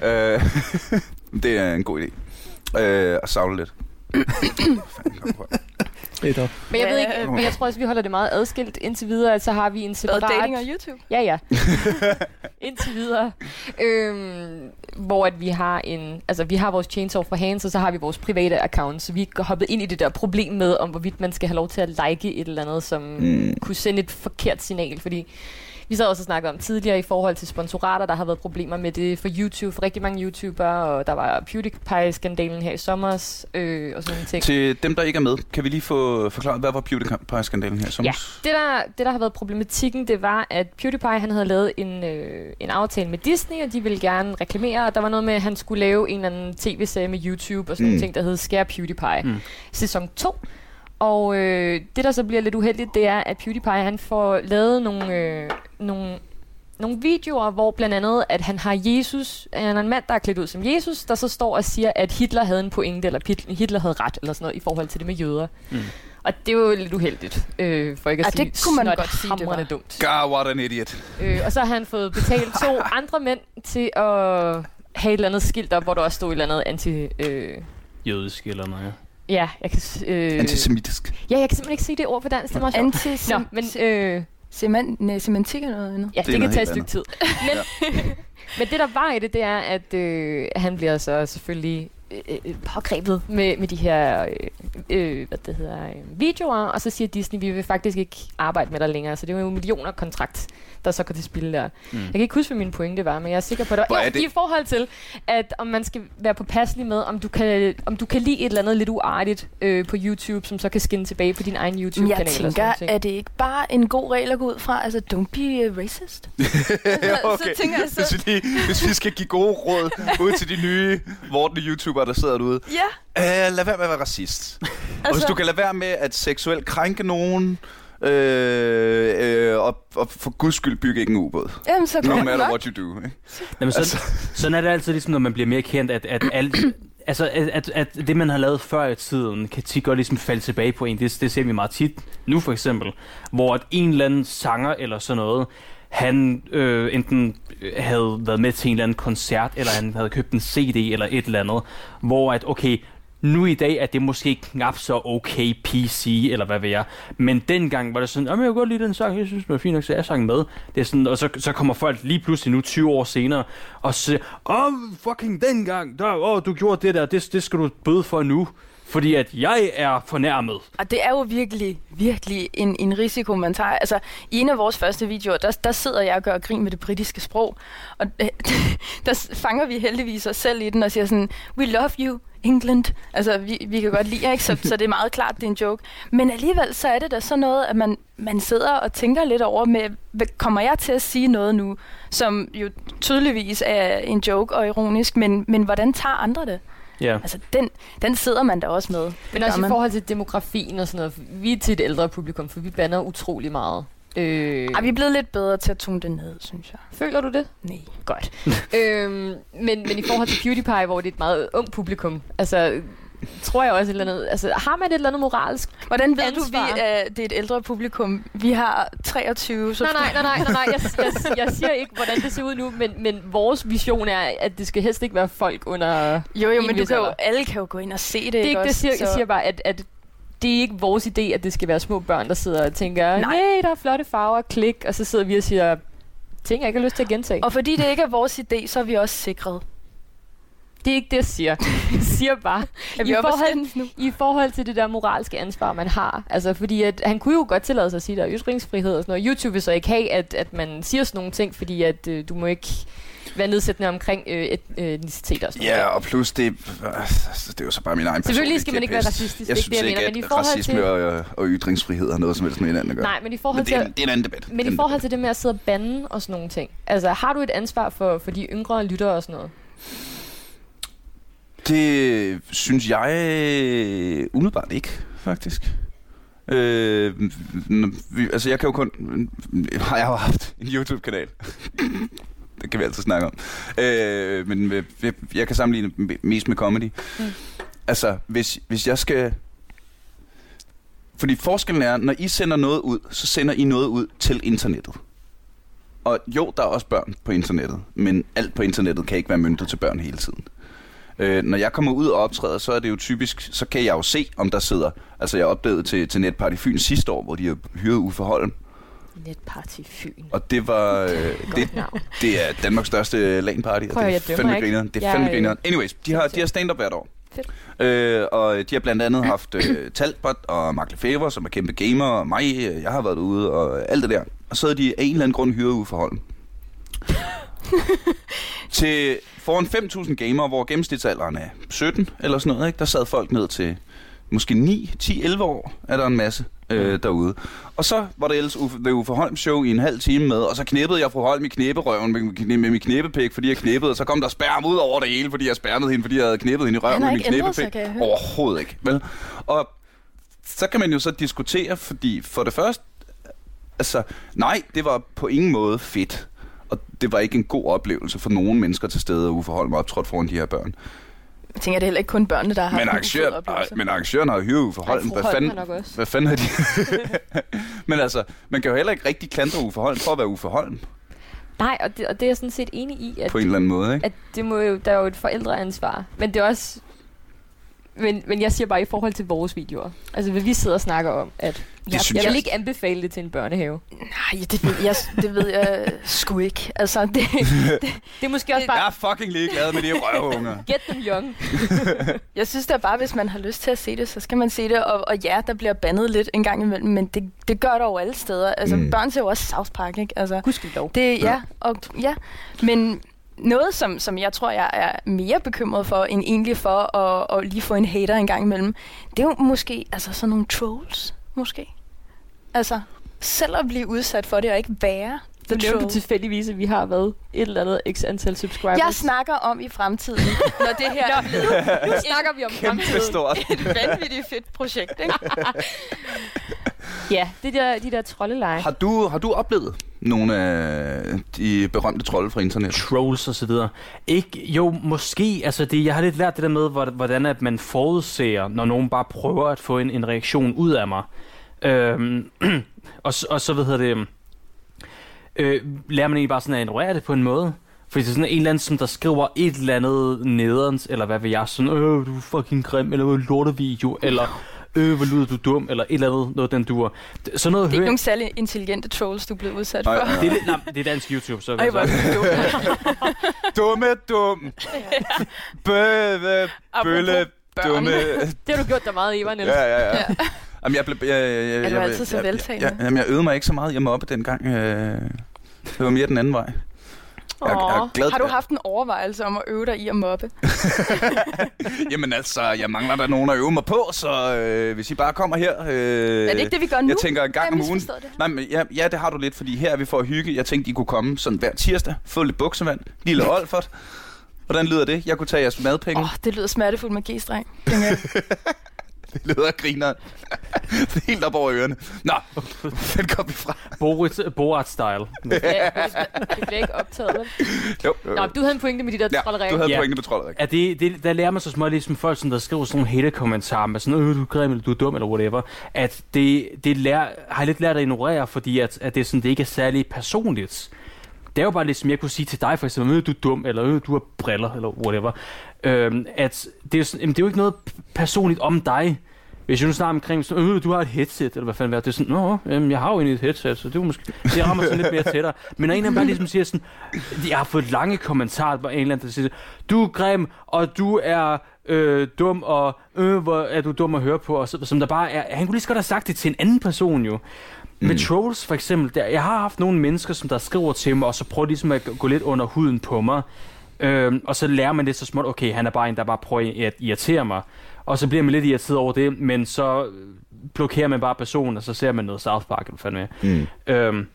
Nå. Øh, [laughs] det er en god idé. Øh, at savle lidt. [clears throat] Fanden, kom på. Men jeg ved ikke, men jeg tror også, vi holder det meget adskilt indtil videre, så har vi en Hvad, separat... dating og YouTube? Ja, ja. [laughs] indtil videre. Øhm, hvor at vi har en... Altså, vi har vores Chainsaw for Hands, og så har vi vores private account. Så vi er hoppet ind i det der problem med, om hvorvidt man skal have lov til at like et eller andet, som mm. kunne sende et forkert signal. Fordi vi sad også og snakkede om tidligere i forhold til sponsorater, der har været problemer med det for YouTube, for rigtig mange YouTubere, og der var PewDiePie-skandalen her i sommer, øh, og sådan ting. Til dem, der ikke er med, kan vi lige få forklaret, hvad var PewDiePie-skandalen her? Som Ja, det der, det der har været problematikken, det var, at PewDiePie han havde lavet en, øh, en aftale med Disney, og de ville gerne reklamere, og der var noget med, at han skulle lave en eller anden tv-serie med YouTube og sådan mm. Ting, der hed Scare PewDiePie. Mm. Sæson 2. Og øh, det, der så bliver lidt uheldigt, det er, at PewDiePie han får lavet nogle, øh, nogle, nogle videoer, hvor blandt andet, at han har Jesus, han er en mand, der er klædt ud som Jesus, der så står og siger, at Hitler havde en pointe, eller Hitler havde ret, eller sådan noget, i forhold til det med jøder. Mm. Og det er jo lidt uheldigt, øh, for ikke at Ja, sige, det kunne man godt sige, det var. dumt. God, what an idiot. Øh, og så har han fået betalt to [laughs] andre mænd til at have et eller andet skilt op, hvor der også stod et eller andet anti... Øh, Jødisk eller noget, ja. Ja, jeg kan... Øh, Antisemitisk. ja, jeg kan simpelthen ikke sige det ord på dansk, det er meget sjovt. Anti Nå, men øh, Seman- nej, semantik er noget andet. Ja, Det det, kan tage et stykke tid. Men, [laughs] men det, der var i det, det er, at øh, han bliver så selvfølgelig øh, øh, pågrebet med, med de her øh, øh, hvad det hedder, øh, videoer, og så siger Disney, vi vil faktisk ikke arbejde med dig længere. Så det er jo millioner kontrakt, der så går til spil der. Mm. Jeg kan ikke huske, hvad min pointe var, men jeg er sikker på, at Hvor det er var det- i forhold til, at om man skal være påpasselig med, om du kan, om du kan lide et eller andet lidt uartigt øh, på YouTube, som så kan skinne tilbage på din egen YouTube-kanal. jeg tænker, er det ikke bare en god regel at gå ud fra? Altså, don't be uh, racist. [laughs] Ja, Så [laughs] tænker jeg så- Hvis, vi lige, hvis vi skal give gode råd ud til de nye vortende YouTubere, der sidder derude. Ja, Uh, lad være med at være racist. Altså... Og Altså- hvis du kan lade være med at seksuelt krænke nogen, øh, øh, og, og for guds skyld bygge ikke en ubåd. jamen så No kan matter nok. what you do. Ikke? Jamen, sådan, Altså. altså. sådan er det altid ligesom, når man bliver mere kendt, at, at alt... [clears throat] Altså, at, at, at det, man har lavet før i tiden, kan tit godt ligesom falde tilbage på en. Det, det ser vi meget tit nu, for eksempel. Hvor at en eller anden sanger eller sådan noget, han øh, enten havde været med til en eller anden koncert, eller han havde købt en CD eller et eller andet, hvor at, okay, nu i dag er det måske knap så okay PC, eller hvad ved jeg. Men dengang var det sådan, jamen jeg kunne godt lide den sang, jeg synes, den var fint nok, så jeg sang med. Det er sådan, og så, så kommer folk lige pludselig nu 20 år senere, og siger, åh, fucking dengang, der, åh, du gjorde det der, det, det skal du bøde for nu. Fordi at jeg er fornærmet. Og det er jo virkelig, virkelig en, en risiko, man tager. Altså, i en af vores første videoer, der, der sidder jeg og gør grin med det britiske sprog. Og øh, [laughs] der fanger vi heldigvis os selv i den og siger sådan, we love you, England. Altså, vi, vi kan godt lide jer, ikke? Så, så det er meget klart, det er en joke. Men alligevel, så er det da sådan noget, at man, man sidder og tænker lidt over med, hvad- kommer jeg til at sige noget nu, som jo tydeligvis er en joke og ironisk, men, men hvordan tager andre det? Ja. Altså, den, den sidder man da også med. Men også i man. forhold til demografien og sådan noget. Vi er til et ældre publikum, for vi bander utrolig meget. Øh, Ej, vi er blevet lidt bedre til at tune det ned, synes jeg. Føler du det? Nej. Godt. [laughs] øhm, men, men i forhold til PewDiePie, hvor det er et meget ung publikum, altså [laughs] tror jeg også et eller andet, altså har man et eller andet moralsk? Hvordan ved Ansvar. du, vi, at det er et ældre publikum? Vi har 23, så Nej, nej, nej, nej, nej, nej. Jeg, jeg, [laughs] jeg siger ikke, hvordan det ser ud nu, men, men vores vision er, at det skal helst ikke være folk under... Jo, jo, en men du kan jo, alle kan jo gå ind og se det, Det er ikke det, jeg også? siger, jeg Så- siger bare, at, at det er ikke vores idé, at det skal være små børn, der sidder og tænker, Nej. nej, der er flotte farver, klik, og så sidder vi og siger, ting jeg ikke har lyst til at gentage. Og fordi det ikke er vores idé, så er vi også sikret. Det er ikke det, jeg siger. Jeg siger bare, [laughs] vi I forhold, nu? i forhold til det der moralske ansvar, man har. Altså, fordi at, han kunne jo godt tillade sig at sige, at der er ytringsfrihed og sådan noget. YouTube vil så ikke have, at, at man siger sådan nogle ting, fordi at øh, du må ikke være nedsættende omkring øh, et, øh, etnicitet og sådan Ja, og plus det, altså, det er jo så bare min egen Selvfølgelig skal man ikke være racistisk, Jeg det er synes ikke det, jeg ikke, mener, men i at forhold racisme til- og, og ytringsfrihed har noget som helst med hinanden at gøre. Nej, men i forhold men det er, til... en, det er en anden debat. Men i forhold til det med at sidde og bande og sådan nogle ting. Altså, har du et ansvar for, for de yngre lyttere og sådan noget? Det synes jeg umiddelbart ikke, faktisk. Øh, vi, altså jeg kan jo kun... [laughs] Har jeg jo haft en YouTube-kanal. [laughs] det kan vi altid snakke om. Øh, men øh, jeg, jeg kan sammenligne mest med comedy. Mm. Altså, hvis, hvis jeg skal... Fordi forskellen er, når I sender noget ud, så sender I noget ud til internettet. Og jo, der er også børn på internettet, men alt på internettet kan ikke være møntet til børn hele tiden. Øh, når jeg kommer ud og optræder, så er det jo typisk, så kan jeg jo se, om der sidder... Altså, jeg opdagede til, til Netparty Fyn sidste år, hvor de har hyret Uffe Holm. Netparty Fyn. Og det var... Øh, det, det er Danmarks største LAN-party. Prøv det er fandme grineren. Det er fandme øh, grineren. Anyways, de har, de har stand-up hvert år. Fedt. Øh, og de har blandt andet haft øh, [clears throat] Talbot og Mark Lefebvre, som er kæmpe gamer, og mig, øh, jeg har været ude, og alt det der. Og så havde de af en eller anden grund hyret Uffe Holm. [laughs] til foran 5.000 gamere, hvor gennemsnitsalderen er 17 eller sådan noget, ikke? der sad folk ned til måske 9, 10, 11 år, er der en masse øh, derude. Og så var der ellers Uffe, Uffe Holm show i en halv time med, og så knæppede jeg fru Holm i knæberøven med, med, med min knæbepæk, fordi jeg knæppede, og så kom der spærm ud over det hele, fordi jeg spærmede hende, fordi jeg havde knæppet hende i røven med min sig, knæbepæk. høre. Overhovedet ikke, vel? Og så kan man jo så diskutere, fordi for det første, altså, nej, det var på ingen måde fedt. Og det var ikke en god oplevelse for nogen mennesker til stede, at Uffe Holm optrådte foran de her børn. Jeg tænker, det er heller ikke kun børnene, der har Men, arrangør, ufed oplevelse. ej, men arrangøren har jo hyret Uffe Holm. Hvad fanden, hvad fanden har de... [laughs] men altså, man kan jo heller ikke rigtig klandre Uffe Holm for at være Uffe Holm Nej, og det, og det er jeg sådan set enig i, at, på en eller anden måde, ikke? at det må jo, der er jo et forældreansvar. Men det er også... men, men jeg siger bare i forhold til vores videoer. Altså, hvad vi sidder og snakker om, at jeg, synes jeg vil jeg- ikke anbefale det til en børnehave. Nej, det ved jeg, det ved jeg sgu ikke. Altså, det, Det er måske også bare, Jeg er fucking ligeglad med de røvunger. get them young. [laughs] jeg synes da bare, hvis man har lyst til at se det, så skal man se det. Og, og ja, der bliver bandet lidt en gang imellem, men det, det gør der jo alle steder. Altså, Mm. børn ser jo også South Park, ikke? Altså, Gudskelov. Det, Ja. ja, og, ja. Men noget, som, som jeg tror, jeg er mere bekymret for, end egentlig for at, at lige få en hater en gang imellem, det er jo måske altså sådan nogle trolls, måske. Altså, selv at blive udsat for det, og ikke være Du the nævnte troll. tilfældigvis, at vi har været et eller andet x antal subscribers. Jeg snakker om i fremtiden, når det her [laughs] er blevet nu snakker vi om Kæmpe fremtiden. stort. et vanvittigt fedt projekt, ikke? [laughs] Ja, det der, de der troldeleje. Har du, har du oplevet nogle af de berømte trolde fra internet? trolls og så videre. Ikke, jo, måske, altså det, jeg har lidt lært det der med, hvor- hvordan at man forudser, når nogen bare prøver at få en, en reaktion ud af mig. Øhm, [clears throat] og, og så, hvad hedder det, øh, lærer man egentlig bare sådan at ignorere det på en måde. Fordi det er sådan en eller anden, som der skriver et eller andet nederens, eller hvad ved jeg, sådan, øh, du er fucking grim, eller lortevideo, eller øh, hvor lyder du dum, eller et eller andet, noget den duer. Sådan noget Det er ikke hører nogen særlig intelligente trolls, du er blevet udsat for. nej. det er, nej, det er dansk YouTube, så Ej, hvor er så- du dum. [laughs] Dumme, dum. [laughs] Bøve, bølle, børn. dumme. Det har du gjort dig meget, Eva, Niels. Ja, ja, ja. Jamen, jeg blev... Jeg, jeg, jeg, Er du altid så jeg? Jeg, jamen, jeg øvede mig ikke så meget hjemme oppe dengang. Øh, det var mere den anden vej. Jeg, jeg er glad, Har du haft en overvejelse om at øve dig i at mobbe? [laughs] Jamen altså, jeg mangler der nogen at øve mig på, så øh, hvis I bare kommer her... Øh, er det ikke det, vi gør nu? Jeg tænker en gang om ugen. det? Nej, men ja, ja, det har du lidt, fordi her er vi for at hygge. Jeg tænkte, I kunne komme sådan hver tirsdag, få lidt buksevand, lille [laughs] Olfert. Hvordan lyder det? Jeg kunne tage jeres madpenge. Åh, oh, det lyder smertefuldt med G-streng. [laughs] Det lyder griner. det er helt op over ørerne. Nå, den kom vi fra. Boris, Borat-style. Ja, det, det bliver ikke optaget, vel? Jo, jo. Nå, du havde en pointe med de der ja, trolderier. du havde Ja. pointe på troldet, Ja, det, det, der lærer man så småt ligesom folk, sådan, der skriver sådan nogle hater-kommentarer med sådan, øh, du er grim, eller du er dum, eller whatever, at det, det lærer, har jeg lidt lært at ignorere, fordi at, at det, er sådan, det ikke er særlig personligt. Det er jo bare lidt, som jeg kunne sige til dig, for eksempel, øh, du er dum, eller øh, du har briller, eller whatever. Øhm, at det er, jamen, det er jo ikke noget personligt om dig. Hvis jeg nu snakker omkring, sådan, øh, du har et headset, eller hvad fanden det er, det er sådan, nå, jamen, jeg har jo egentlig et headset, så det er måske, det rammer sådan lidt mere tættere. Men når en af dem bare ligesom siger sådan, jeg har fået lange kommentarer på en eller anden, der siger, du er grim, og du er øh, dum, og øh, hvor er du dum at høre på, og så, som der bare er, han kunne lige så godt have sagt det til en anden person jo. Mm. Med trolls for eksempel, der, jeg har haft nogle mennesker, som der skriver til mig, og så prøver ligesom at gå lidt under huden på mig, Øhm, og så lærer man lidt så småt, okay, han er bare en, der bare prøver at irritere mig. Og så bliver man lidt irriteret over det, men så blokerer man bare personen, og så ser man noget South Park, eller med. Mm. Øhm,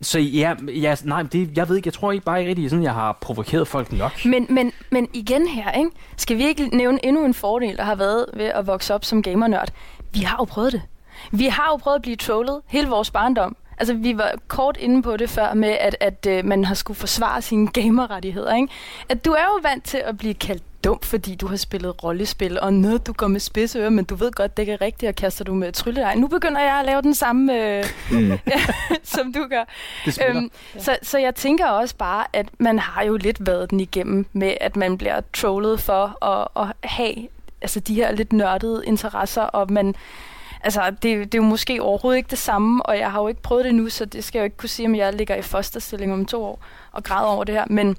så ja, ja nej, det, jeg ved ikke, jeg tror ikke bare ikke rigtig, sådan, jeg har provokeret folk nok. Men, men, men igen her, ikke? skal vi ikke nævne endnu en fordel, der har været ved at vokse op som gamernørd? Vi har jo prøvet det. Vi har jo prøvet at blive trollet hele vores barndom. Altså, vi var kort inde på det før med, at, at øh, man har skulle forsvare sine gamerrettigheder. Ikke? At du er jo vant til at blive kaldt dum, fordi du har spillet rollespil, og noget, du går med spidsøre, men du ved godt, det ikke er rigtigt, og kaster du med trylledej. Nu begynder jeg at lave den samme, øh, Mm. [laughs] ja, som du gør. Øhm, så, så jeg tænker også bare, at man har jo lidt været den igennem med, at man bliver trollet for at, at have altså, de her lidt nørdede interesser, og man... Altså, det, det er jo måske overhovedet ikke det samme, og jeg har jo ikke prøvet det nu, så det skal jeg jo ikke kunne sige, om jeg ligger i fosterstilling om to år og græder over det her. Men,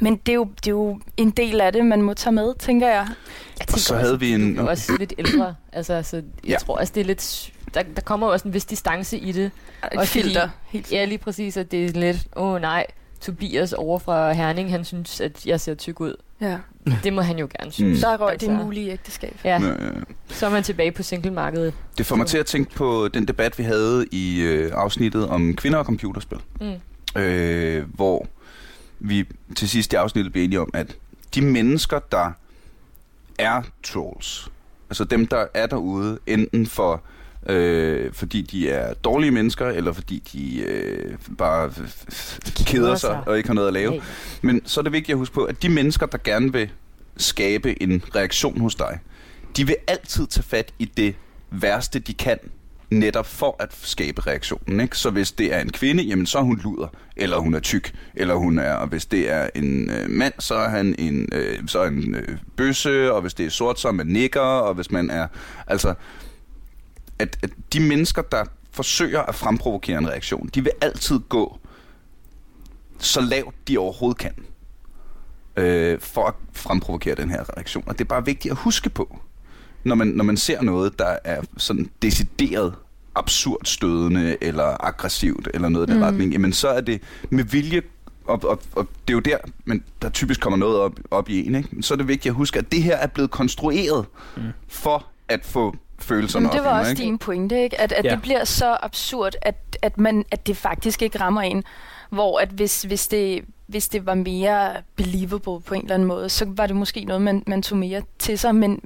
men det, er jo, det er jo en del af det, man må tage med, tænker jeg. Jeg Og så havde vi en... Du er også lidt ældre. Altså, så jeg Ja. tror også, det er lidt... Der, der kommer jo også en vis distance i det. Et Også fordi- filter. Helt Ja, lige præcis, at det er lidt... Åh oh, nej, Tobias over fra Herning, han synes, at jeg ser tyk ud. ja. [laughs] Det må han jo gerne synes. Der røg Altså, det mulige ægteskab. Ja, Ja, ja. så er man tilbage på singlemarkedet. Det får mig til at tænke på den debat, vi havde i øh, afsnittet om kvinder og computerspil. Mm. øh, hvor vi til sidst i afsnittet blev enige om, at de mennesker, der er trolls, altså dem, der er derude, enten for øh, fordi de er dårlige mennesker, eller fordi de øh, bare f- keder sig sig. og ikke har noget at lave. Hey. Men så er det vigtigt at huske på, at de mennesker, der gerne vil skabe en reaktion hos dig, de vil altid tage fat i det værste, de kan netop for at skabe reaktionen. Ikke? Så hvis det er en kvinde, jamen så er hun luder, eller hun er tyk, eller hun er, og hvis det er en øh, mand, så er han en, øh, så er en øh, bøsse, og hvis det er sort, så er man nikker, og hvis man er, altså, at, at de mennesker, der forsøger at fremprovokere en reaktion, de vil altid gå så lavt de overhovedet kan, øh, for at fremprovokere den her reaktion. Og det er bare vigtigt at huske på, når man, når man ser noget, der er sådan decideret absurd stødende eller aggressivt eller noget i den mm. retning, jamen så er det med vilje og, og, og det er jo der, men der typisk kommer noget op, op i en, ikke? så er det vigtigt at huske, at det her er blevet konstrueret mm. for at få følelserne Men det var op også ikke? din pointe, ikke? At, at Ja. det bliver så absurd, at, at, man, at det faktisk ikke rammer en. Hvor at hvis, hvis, det, hvis det var mere believable på en eller anden måde, så var det måske noget, man, man tog mere til sig. Men,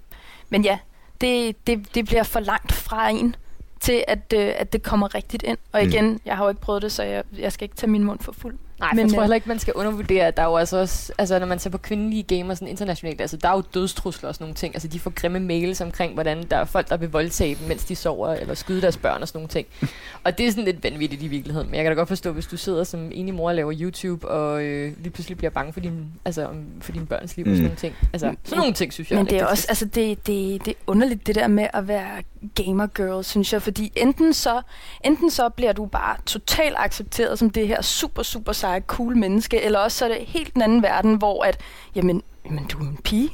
men ja, det, det, det bliver for langt fra en til, at, øh, at det kommer rigtigt ind. Og Mm. igen, jeg har jo ikke prøvet det, så jeg, jeg skal ikke tage min mund for fuld. Nej, Men, jeg tror øh, heller ikke, man skal undervurdere, at der er jo altså også, altså når man ser på kvindelige gamer sådan internationalt, altså der er jo dødstrusler og sådan nogle ting. Altså de får grimme mails omkring, hvordan der er folk, der vil voldtage dem, mens de sover, eller skyde deres børn og sådan nogle ting. [laughs] og det er sådan lidt vanvittigt i virkeligheden. Men jeg kan da godt forstå, hvis du sidder som enig mor og laver YouTube, og øh, lige pludselig bliver bange for din, altså, for din børns liv og Mm. sådan nogle ting. Altså sådan nogle ting, synes jeg. Men det er også, altså det, det, det er underligt det der med at være gamer girl, synes jeg, fordi enten så, enten så bliver du bare totalt accepteret som det her super, super seje, cool menneske, eller også så er det helt en anden verden, hvor at, jamen, jamen du er en pige.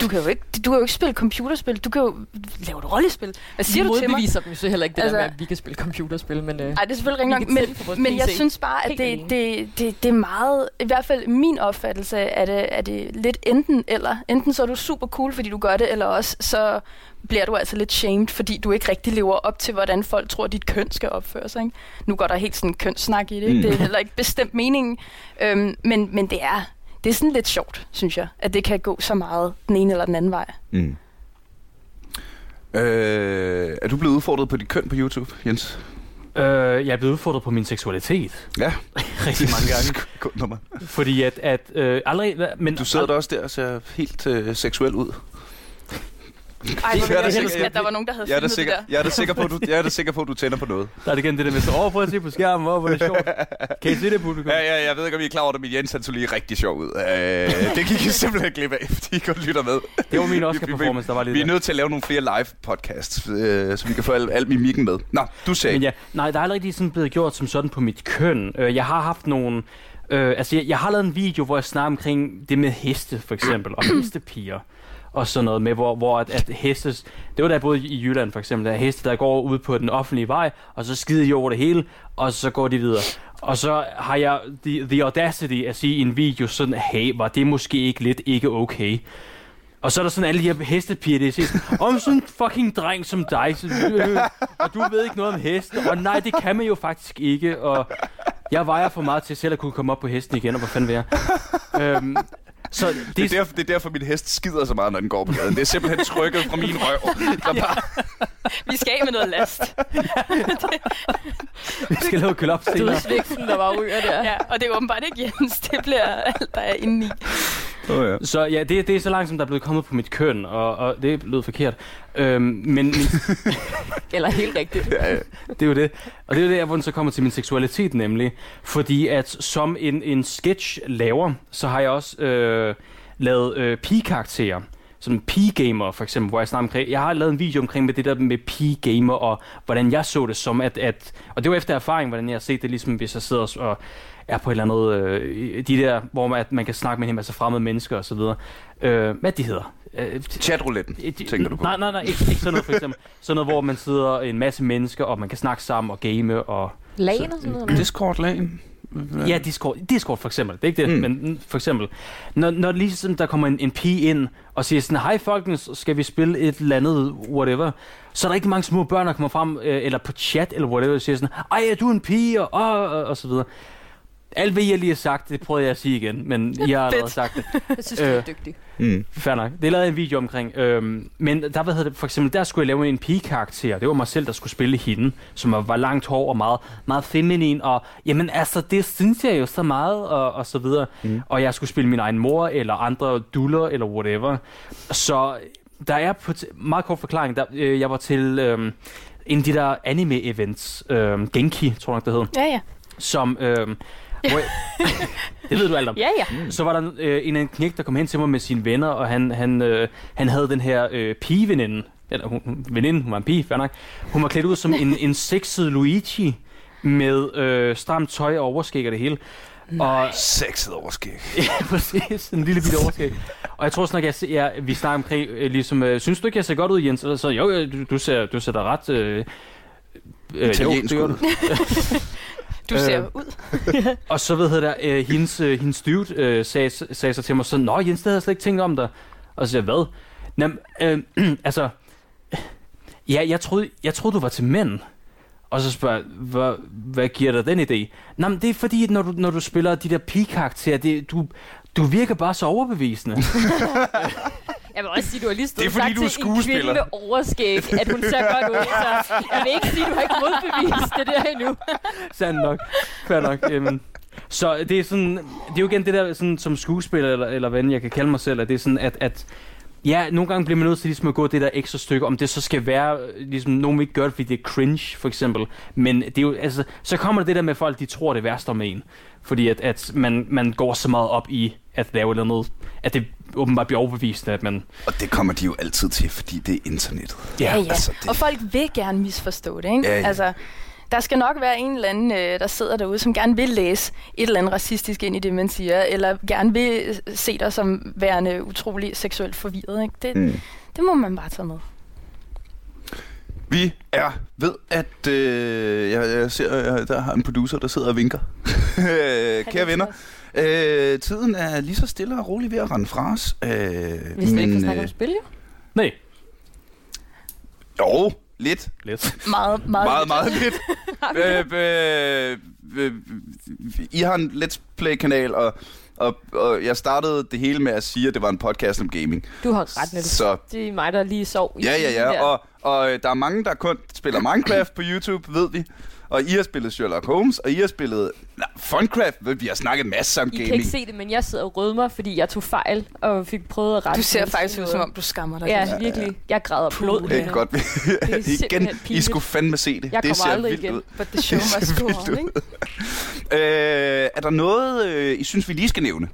Du kan jo ikke, du kan jo ikke spille computerspil, du kan jo lave et rollespil. Hvad siger du til mig? modbeviser dem jo så heller ikke det altså, der med, at vi kan spille computerspil, men... Øh, Nej, det er selvfølgelig kan nok, men, men jeg synes bare, at det, det, det, det er meget, i hvert fald min opfattelse er det, er det lidt enten eller. Enten så er du super cool, fordi du gør det, eller også så bliver du altså lidt shamed, fordi du ikke rigtig lever op til, hvordan folk tror, at dit køn skal opføre sig. Ikke? Nu går der helt sådan en kønssnak i det, ikke? Mm. det er heller ikke bestemt meningen, øhm, men, men det er det er sådan lidt sjovt, synes jeg, at det kan gå så meget den ene eller den anden vej. Mm. Øh, er du blevet udfordret på dit køn på YouTube, Jens? Øh, jeg er blevet udfordret på min seksualitet Ja. [laughs] rigtig mange gange. [laughs] Godt nummer. fordi at, at øh, aldrig... Men, Du sidder der også der og ser helt øh, seksuel ud. Ej, hvor [laughs] Jeg er sikker- at der var nogen, der havde Jeg er da filmet det sikker, der. jeg er da sikker på, at du, jeg er da sikker på, at du tænder på noget. Der er det igen det der med, så over prøv at se på skærmen, hvor, hvor er det sjovt. [laughs] Kan I se det, publikum? Ja, ja, jeg ved ikke, om I er klar over det, men Jens han så lige rigtig sjov ud. Øh, det gik I simpelthen glip af, fordi I kun lytter med. Det var min Vi- vi- Oscar-performance, der var lidt Vi er nødt til at lave nogle flere live podcasts, øh, så vi kan få al, al mimikken med. Nå, du sagde. Men ja, nej, der er aldrig rigtig sådan blevet gjort som sådan på mit køn. Øh, Jeg har haft nogle... Øh, altså, jeg, jeg har lavet en video, hvor jeg snakker omkring det med heste, for eksempel, og hestepiger og sådan noget med, hvor, hvor at, at heste, det var der både boede i Jylland for eksempel, der er heste, der går ud på den offentlige vej, og så skider de over det hele, og så går de videre. Og så har jeg the, the audacity at sige i en video sådan, hey, var det måske ikke lidt ikke okay? Og så er der sådan alle de her hestepiger, der siger om sådan en fucking dreng som dig, så, øh, og du ved ikke noget om heste, og nej, det kan man jo faktisk ikke, og jeg vejer for meget til selv at kunne komme op på hesten igen, og hvad fanden vil jeg? Øhm, så det, Det er, derfor, det er derfor, min hest skider så meget, når den går på gaden. Det er simpelthen trykket fra min røv. Der bare, Vi skal af med noget last. vi skal lave køl op senere. Dødsvæksten, der var ryger der. Ja, og det er åbenbart ikke Jens, det bliver alt, der er inde i. oh, ja. Så ja, det, det er så langt, som der er blevet kommet på mit køn, og, og det lød forkert. Øhm, men, men [laughs] Eller helt rigtigt. Ja, ja. det er jo det. Og det er jo det, hvor den så kommer til min seksualitet nemlig. Fordi at som en, en sketch laver, så har jeg også øh, lavet øh, pige-karakterer. Som pige-gamer for eksempel, hvor jeg snakker omkring, jeg har lavet en video omkring med det der med pige-gamer, og hvordan jeg så det som, at, at og det var efter erfaring, hvordan jeg har set det, ligesom hvis jeg sidder og er på et eller andet, øh, de der, hvor man, at man kan snakke med en masse fremmede mennesker og så videre. Øh, hvad de hedder? Øh, Chatrouletten, tænker du på? Nej, nej, nej, ikke, ikke sådan noget for eksempel. Sådan noget, hvor man sidder en masse mennesker, og man kan snakke sammen og game, og... Lagen og sådan noget. Discord-lagen. Ja, Discord, Discord for eksempel, det er ikke det, Mm. men for eksempel, når, når ligesom der kommer en, en pige ind og siger sådan, hej folkens, skal vi spille et eller andet, whatever, så er der ikke mange små børn, der kommer frem, øh, eller på chat, eller whatever, og siger sådan, ej, er du en pige, og, og, og, og så videre. Alt hvad jeg lige har sagt, det prøvede jeg at sige igen, men I har allerede sagt det. [laughs] Jeg synes, du er Øh. dygtig. Mm. Fair nok. Det lavede jeg en video omkring. Øhm, men der, hvad hedder det, for eksempel, der skulle jeg lave en pige-karakter. Det var mig selv, der skulle spille hende, som var langt hår og meget, meget feminin. Og jamen altså, det synes jeg jo så meget, og, og så videre. Mm. Og jeg skulle spille min egen mor, eller andre duller, eller whatever. Så der er på t- meget kort forklaring. Der, øh, jeg var til... Øh, en af de der anime-events, øh, Genki, tror jeg nok, det hed, Ja, ja. som... Øh, hvor jeg, [laughs] det ved du alt om. Ja, ja. Så var der øh, en, en knæk, der kom hen til mig med sine venner, og han, han, øh, han havde den her øh, pigeveninde. Eller hun, hun- veninde, hun var en pige, fair nok. Hun var klædt ud som en, [laughs] en sexet Luigi med øh, stramt tøj og overskæg og det hele. Og, Sexet overskæg. [laughs] ja, præcis. En lille bitte overskæg. Og jeg tror sådan, at jeg, jeg, vi snakker omkring, øh, ligesom, øh, synes du ikke, jeg ser godt ud, Jens? Og så, jo, jo, du, du, ser, du ser da ret... Øh, øh, Italiensk det gør du. Du ser Øh. ud. [laughs] Og så ved jeg der, øh, hendes, øh, hendes dude øh, sagde, sagde så til mig sådan, Nå Jens, det havde jeg slet ikke tænkt om dig. Og så siger jeg, hvad? Jamen, øh, [clears throat] altså, ja, jeg troede, jeg troede, du var til mænd. Og så spørger jeg, hvad, hvad giver dig den idé? Nå, men det er fordi, at når du, når du spiller de der pige-karakterer, det, du, du virker bare så overbevisende. [laughs] Jeg vil også sige, du har lige stået Det er, fordi sagt du er til en kvinde skuespiller. med overskæg, at hun ser godt ud. Så jeg vil ikke sige, at du har ikke modbevist det der endnu. Sandt nok. Fair nok. Jamen. Så det er sådan, det er jo igen det der sådan, som skuespiller, eller, eller hvad jeg kan kalde mig selv, at det er sådan, at, at ja, nogle gange bliver man nødt til ligesom at gå det der ekstra stykke, om det så skal være, ligesom nogen vil ikke gøre det, fordi det er cringe, for eksempel. Men det er jo, altså, så kommer det der med, folk de tror det værste om en. Fordi at, at man, man går så meget op i at lave noget, andet, at det åbenbart bliver overbevisende, at man... Og det kommer de jo altid til, fordi det er internettet. Ja, ja. altså, det- Og folk vil gerne misforstå det, ikke? Ja, ja. Altså, der skal nok være en eller anden, øh, der sidder derude, som gerne vil læse et eller andet racistisk ind i det, man siger, eller gerne vil se dig som værende utrolig seksuelt forvirret. Ikke? Det, Mm. det må man bare tage med. Vi er ved at... Øh, jeg, jeg ser, jeg, der har en producer, der sidder og vinker. [laughs] Kære venner, øh, tiden er lige så stille og rolig ved at rende fra os. Øh, Vi skal ikke få snakke om spil, jo. Nej, jo, lidt. lidt. Meget, meget, Meget, meget lidt. [laughs] øh, øh, øh, I har en Let's Play-kanal, og, og, og jeg startede det hele med at sige, at det var en podcast om gaming. Du har ret, Niels. Så Det er mig, der lige sov i Ja, ja, ja. der. Og, og øh, der er mange, der kun spiller Minecraft på YouTube, ved vi. Og I har spillet Sherlock Holmes, og I har spillet nej, Funcraft. Vi har snakket masser om I kan gaming. ikke se det, men jeg sidder og rødmer, fordi jeg tog fejl og fik prøvet at rette. Du ser faktisk ud, som om du skammer dig. Ja, virkelig. Jeg græder blod. Det er godt. er [laughs] Igen, I skulle fandme se det. Jeg det kommer ser aldrig vildt igen. ud. But the show Det must go on, ikke? [laughs] Øh, er der noget, øh, I synes, vi lige skal nævne,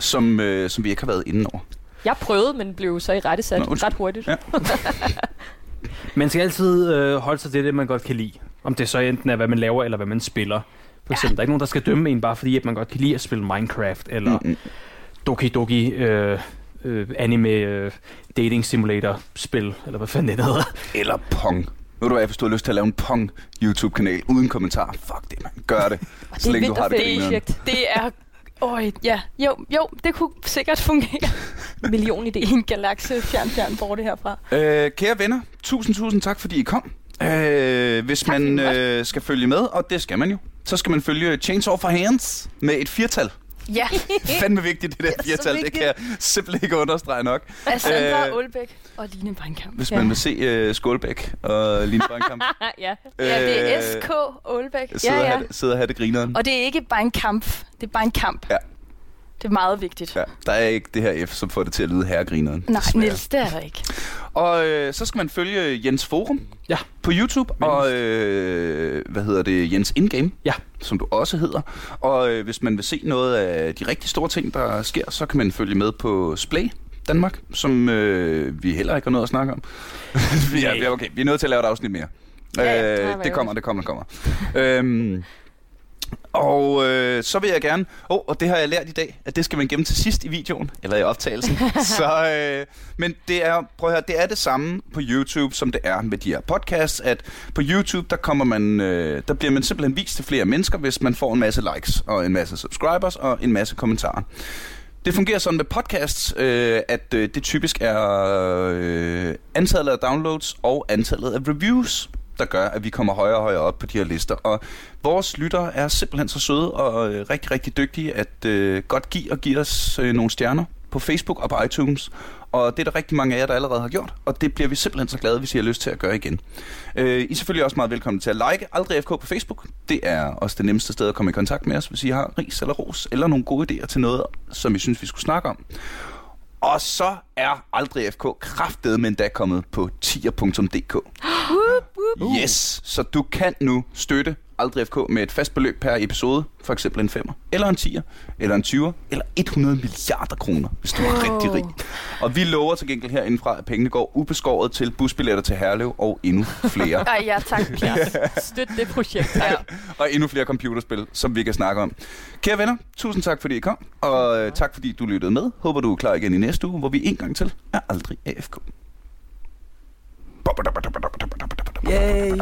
som, øh, som vi ikke har været inde over? Jeg prøvede, men blev så i rette sat ret hurtigt. Ja. [laughs] Man skal altid øh, holde sig til det, man godt kan lide. Om det så enten er, hvad man laver, eller hvad man spiller. For eksempel, der er ikke nogen, der skal dømme en, bare fordi at man godt kan lide at spille Minecraft, eller Mm-mm. Doki Doki øh, øh, anime øh, dating simulator spil, eller hvad fanden det hedder. Eller Pong. Ved du hvad, hvis du har lyst til at lave en Pong YouTube-kanal uden kommentar, fuck det, man. Gør det. Så det er længe du har det vinterferieprojekt. Det er... Øj, ja. Jo, jo, det kunne sikkert fungere Million i idé. en galakse fjern, fjern borte herfra. Øh, kære venner, tusind, tusind tak, fordi I kom. Øh, hvis Tak, man øh, skal følge med, og det skal man jo, så skal man følge Chainsaw for Hands med et firtal. Ja, [laughs] Fandme vigtigt, det der Det firtal. Det kan jeg simpelthen ikke understrege nok. af Sandra Øh, Aalbæk og Line Brandkamp. Hvis Ja. man vil se uh, Skålbæk og Line Brandkamp [laughs] ja. Ja, det er øh, SK Aalbæk. sidde, Ja, ja. have, det- sidde og have det grineren. Og det er ikke bare en kamp, det er bare en kamp. Ja. Det er meget vigtigt. Ja, der er ikke det her F, som får det til at lyde herregrineren. Nej, desværre. Niels, det er der ikke. Og øh, så skal man følge Jens Forum Ja. på YouTube, Men- og øh, hvad hedder det, Jens Ingame, Ja. som du også hedder. Og øh, hvis man vil se noget af de rigtig store ting, der sker, så kan man følge med på Splay Danmark, som øh, vi heller ikke har noget at snakke om. [laughs] vi, er, okay, vi er nødt til at lave et afsnit mere. Ja, ja, øh, det kommer, det kommer, det kommer. øhm, og øh, så vil jeg gerne... Åh, oh, og det har jeg lært i dag, at det skal man gemme til sidst i videoen, eller i optagelsen. [laughs] så, øh, men det er, prøv at høre, det er det samme på YouTube, som det er med de her podcasts, at på YouTube, der, kommer man, øh, der bliver man simpelthen vist til flere mennesker, hvis man får en masse likes, og en masse subscribers, og en masse kommentarer. Det fungerer sådan med podcasts, øh, at øh, det typisk er øh, antallet af downloads og antallet af reviews, der gør, at vi kommer højere og højere op på de her lister. Og vores lyttere er simpelthen så søde og øh, rigtig, rigtig dygtige at øh, godt give og give os øh, nogle stjerner på Facebook og på iTunes. Og det er der rigtig mange af jer, der allerede har gjort, og det bliver vi simpelthen så glade, hvis I har lyst til at gøre igen. Øh, I er selvfølgelig også meget velkommen til at like Aldrig FK på Facebook. Det er også det nemmeste sted at komme i kontakt med os, hvis I har ris eller ros, eller nogle gode idéer til noget, som I synes, vi skulle snakke om. Og så er Aldrig FK kraftet, men da kommet på tier.dk. [gasps] Yes, så du kan nu støtte Aldrig FK med et fast beløb per episode, for eksempel en 5'er, eller en 10'er, eller en 20'er, eller 100 milliarder kroner, hvis du er Wow. rigtig rig. Og vi lover til gengæld herindefra, at pengene går ubeskåret til busbilletter til Herlev og endnu flere. [laughs] Ej, ja, tak. Please. Støt det projekt. Ja. [laughs] og endnu flere computerspil, som vi kan snakke om. Kære venner, tusind tak fordi I kom, og øh, tak fordi du lyttede med. Håber du er klar igen i næste uge, hvor vi en gang til er aldrig AFK. Yay! Thank Yay!